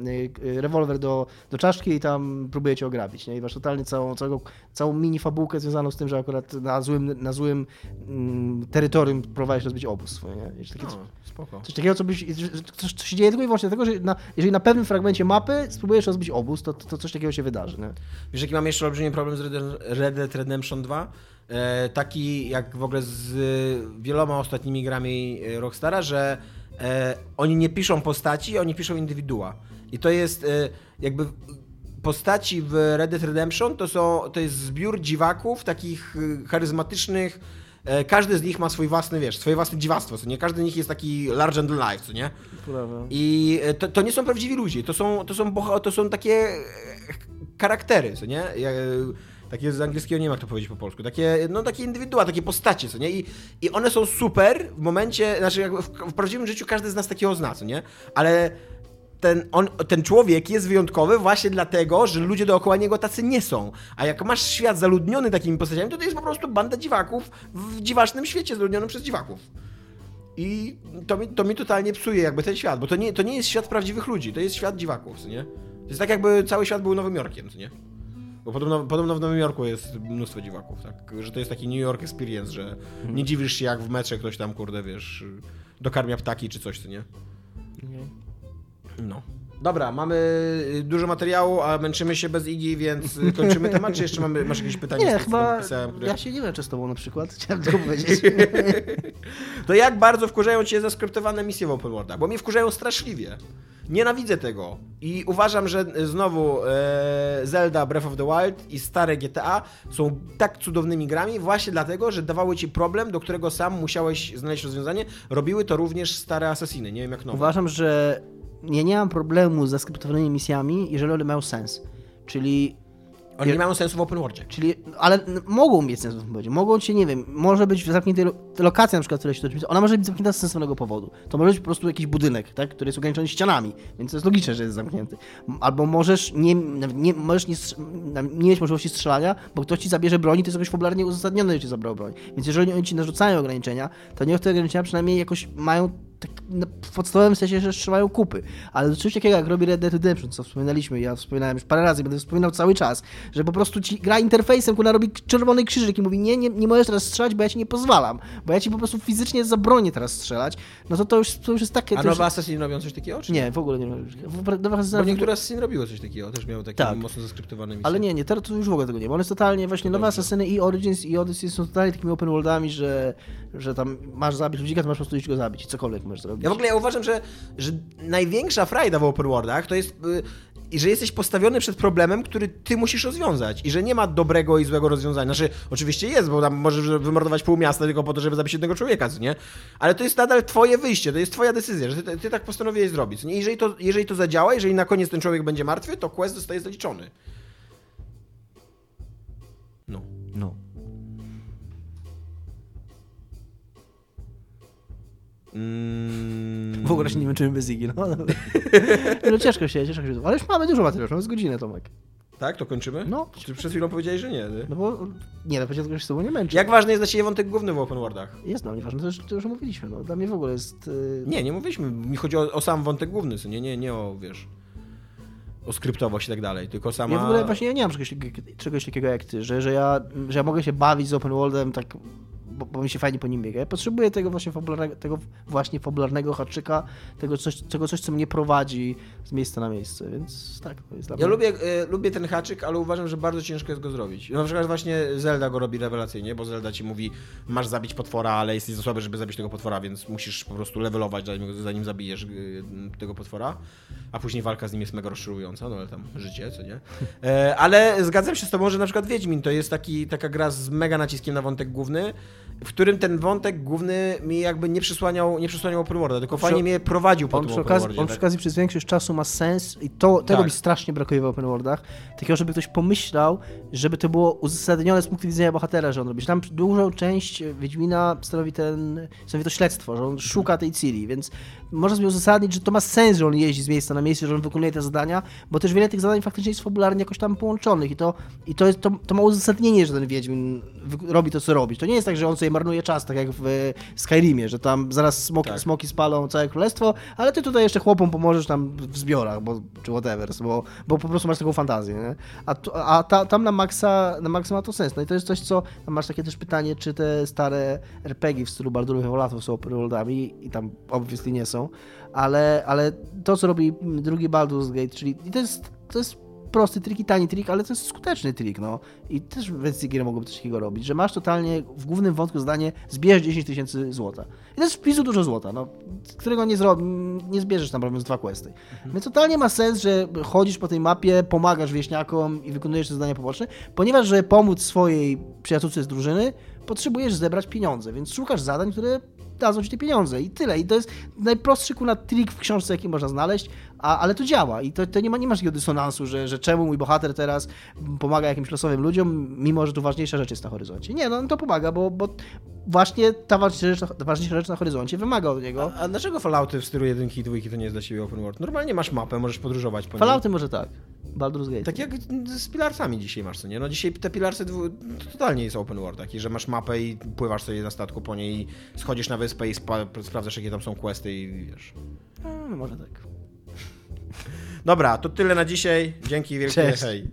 e, rewolwer do, do czaszki i tam próbuje cię ograbić, nie? I masz totalnie całą, całą, całą mini fabułkę związaną z tym, że akurat na złym, na złym mm, terytorium próbowałeś rozbić obóz swój, nie? Takie, No, spoko. Coś takiego, co, byś, coś, co się dzieje tylko i wyłącznie dlatego, że na, jeżeli na pewnym fragmencie mapy spróbujesz rozbić obóz, to, to coś takiego się wydarzy. Nie? Wiesz, jaki mam jeszcze olbrzymi problem z Red Dead Redemption 2? E, taki jak w ogóle z e, wieloma ostatnimi grami e, Rockstara, że e, oni nie piszą postaci, oni piszą indywidua. I to jest e, jakby postaci w Red Dead Redemption to, są, to jest zbiór dziwaków, takich e, charyzmatycznych. E, każdy z nich ma swój własny, wiesz, swoje własne dziwactwo, co nie? Każdy z nich jest taki large than life, co nie? Prawda. I e, to, to nie są prawdziwi ludzie, to są, to są, boha- to są takie e, charaktery, co nie? Takie z angielskiego nie wiem jak to powiedzieć po polsku. Takie, no takie indywidua, takie postacie, co nie? I, I one są super w momencie, znaczy jakby w, w prawdziwym życiu każdy z nas takiego zna, co nie? Ale ten, on, ten człowiek jest wyjątkowy właśnie dlatego, że ludzie dookoła niego tacy nie są. A jak masz świat zaludniony takimi postaciami, to to jest po prostu banda dziwaków w dziwacznym świecie zaludnionym przez dziwaków. I to mi, to mi totalnie psuje jakby ten świat, bo to nie, to nie jest świat prawdziwych ludzi, to jest świat dziwaków, co nie? To jest tak jakby cały świat był Nowym Jorkiem, co nie? Bo podobno, podobno w Nowym Jorku jest mnóstwo dziwaków, tak? Że to jest taki New York experience, że nie dziwisz się jak w metrze ktoś tam, kurde, wiesz, dokarmia ptaki czy coś, co nie? No. Dobra, mamy y, dużo materiału, a męczymy się bez Igi, więc y, kończymy temat, czy jeszcze mamy, masz jakieś pytanie? Nie, chyba napisałem, które- ja się nie męczę z tobą na przykład, chciałem tylko powiedzieć. To jak bardzo wkurzają cię zaskryptowane misje w open worldach? Bo mnie wkurzają straszliwie. Nienawidzę tego. I uważam, że znowu e, Zelda Breath of the Wild i stare GTA są tak cudownymi grami właśnie dlatego, że dawały ci problem, do którego sam musiałeś znaleźć rozwiązanie. Robiły to również stare Assassiny, nie wiem jak nowe. Uważam, że ja nie mam problemu z zaskryptowanymi misjami, jeżeli one mają sens. Czyli One nie mają sensu w open worldzie. Czyli, ale mogą mieć sens w tym powiedzieć. Mogą cię, nie wiem, może być zamknięta lo- lokacja na przykład, która się toczy, ona może być zamknięta z sensownego powodu. To może być po prostu jakiś budynek, tak, który jest ograniczony ścianami, więc to jest logiczne, że jest zamknięty. Albo możesz nie, nie, możesz nie, nie mieć możliwości strzelania, bo ktoś ci zabierze broń i to jest jakoś popularnie uzasadnione, że ci zabrał broń. Więc jeżeli oni ci narzucają ograniczenia, to niech te ograniczenia przynajmniej jakoś mają tak na- w podstawowym sensie, że trzymają kupy. Ale coś takiego jak robi Red Dead Redemption, co wspominaliśmy, ja wspominałem już parę razy, będę wspominał cały czas, że po prostu ci gra interfejsem, która robi czerwony krzyżyk i mówi nie, nie, nie możesz teraz strzelać, bo ja ci nie pozwalam, bo ja ci po prostu fizycznie zabronię teraz strzelać, no to to już, to już jest takie... A to już... nowe Assassiny robią coś takiego? Czy Nie, w ogóle nie. W- w- nowe Bo niektóre Assassiny robiły coś takiego, też miały takie Tak. mocno zaskryptowane misje. Ale nie, nie, teraz to już w ogóle tego nie ma. One są totalnie właśnie nowe. Assassiny i Origins i Odyssey są totalnie takimi open worldami, że, że tam masz zabić ludzika, to masz po prostu iść go zabić, cokolwiek możesz zrobić. Ja w ogóle ja uważam, że, że największa frajda w open worldach to jest, y, i że jesteś postawiony przed problemem, który ty musisz rozwiązać i że nie ma dobrego i złego rozwiązania. Znaczy, oczywiście jest, bo tam możesz wymordować pół miasta tylko po to, żeby zabić jednego człowieka, co nie? Ale to jest nadal twoje wyjście, to jest twoja decyzja, że ty, ty tak postanowiłeś zrobić. Nie? Jeżeli, to, jeżeli to zadziała, jeżeli na koniec ten człowiek będzie martwy, to quest zostaje zaliczony. No. No. Mm. W ogóle się nie męczymy bez Igi, no. no ciężko się, ciężko się. Ale już mamy dużo materiału, mamy z godzinę, Tomek. Tak, to kończymy? No. Czy przed chwilą powiedziałeś, że nie? nie? No bo, nie, no powiedział, że się z tobą nie męczy. Jak ważny jest dla Ciebie wątek główny w open worldach? Jest dla mnie ważne, to już, to już mówiliśmy, no. Dla mnie w ogóle jest... Yy... Nie, nie mówiliśmy. Mi chodzi o, o sam wątek główny, co nie, nie, nie o, wiesz, o skryptowość i tak dalej, tylko sama... Ja w ogóle właśnie ja nie mam czegoś, takiego- czegoś takiego jak ty, że, że, ja, że ja mogę się bawić z open worldem tak, bo, bo mi się fajnie po nim biega. Ja potrzebuję tego właśnie fabularnego, tego właśnie fabularnego haczyka, tego coś, tego coś, co mnie prowadzi z miejsca na miejsce, więc tak, to jest dla Ja lubię, e, lubię ten haczyk, ale uważam, że bardzo ciężko jest go zrobić. Na przykład właśnie Zelda go robi rewelacyjnie, bo Zelda ci mówi, masz zabić potwora, ale jesteś za słaby, żeby zabić tego potwora, więc musisz po prostu levelować, zanim, zanim zabijesz y, tego potwora. A później walka z nim jest mega rozczarująca, no ale tam życie, co nie? E, ale zgadzam się z tobą, że na przykład Wiedźmin to jest taki, taka gra z mega naciskiem na wątek główny w którym ten wątek główny mi jakby nie przysłaniał, nie przysłaniał open worlda, tylko fajnie mnie prowadził po On tym przy, open okazji, on tak? przy okazji przez większość czasu ma sens i to, tego Tak. mi strasznie brakuje w open worldach. Takiego, żeby ktoś pomyślał, żeby to było uzasadnione z punktu widzenia bohatera, że on robi. Tam dużą część Wiedźmina stanowi, ten, stanowi to śledztwo, że on szuka tej Ciri, więc można sobie uzasadnić, że to ma sens, że on jeździ z miejsca na miejsce, że on wykonuje te zadania, bo też wiele tych zadań faktycznie jest fabularnie jakoś tam połączonych i to, i to, jest, to, to ma uzasadnienie, że ten Wiedźmin robi to, co robi. To nie jest tak, że on sobie marnuje czas, tak jak w Skyrimie, że tam zaraz smoki, Tak. smoki spalą całe królestwo, ale ty tutaj jeszcze chłopom pomożesz tam w zbiorach, bo, czy whatever, bo, bo po prostu masz taką fantazję, nie? A, tu, a ta, tam na maksa, na maksa ma to sens. No i to jest coś, co, masz takie też pytanie, czy te stare RPG w stylu Baldurów Evolatów są open worldami i tam obviously nie są, ale, ale to, co robi drugi Baldur's Gate, czyli to jest, to jest prosty trik i tani trik, ale to jest skuteczny trik, no. I też wersje gier mogłyby coś takiego robić, że masz totalnie w głównym wątku zdanie zbierz 10 tysięcy złota. I to jest w pisu dużo złota, no, którego nie, zro... nie zbierzesz tam robiąc dwa questy. Więc totalnie ma sens, że chodzisz po tej mapie, pomagasz wieśniakom i wykonujesz te zadania poboczne, ponieważ, żeby pomóc swojej przyjaciółce z drużyny, potrzebujesz zebrać pieniądze, więc szukasz zadań, które dadzą ci te pieniądze i tyle. I to jest najprostszy kuna trik w książce, jaki można znaleźć, a, ale to działa i to, to nie, ma, nie masz takiego dysonansu, że, że czemu mój bohater teraz pomaga jakimś losowym ludziom, mimo że tu ważniejsza rzecz jest na horyzoncie. Nie, no to pomaga, bo, bo właśnie ta ważniejsza ta ważniejsza rzecz na horyzoncie wymaga od niego. A dlaczego Fallouty w stylu 1 i 2 to nie jest dla ciebie open world? Normalnie masz mapę, możesz podróżować po niej. Fallouty może tak. Baldur's Gate. Tak jak z pilarsami dzisiaj masz, co nie? No dzisiaj te pilarsy dwu... to totalnie jest open world taki, że masz mapę i pływasz sobie na statku po niej schodzisz na wyspę i spa... sprawdzasz jakie tam są questy i wiesz. No, może tak. Dobra, to tyle na dzisiaj. Dzięki wielkie, Cześć. hej.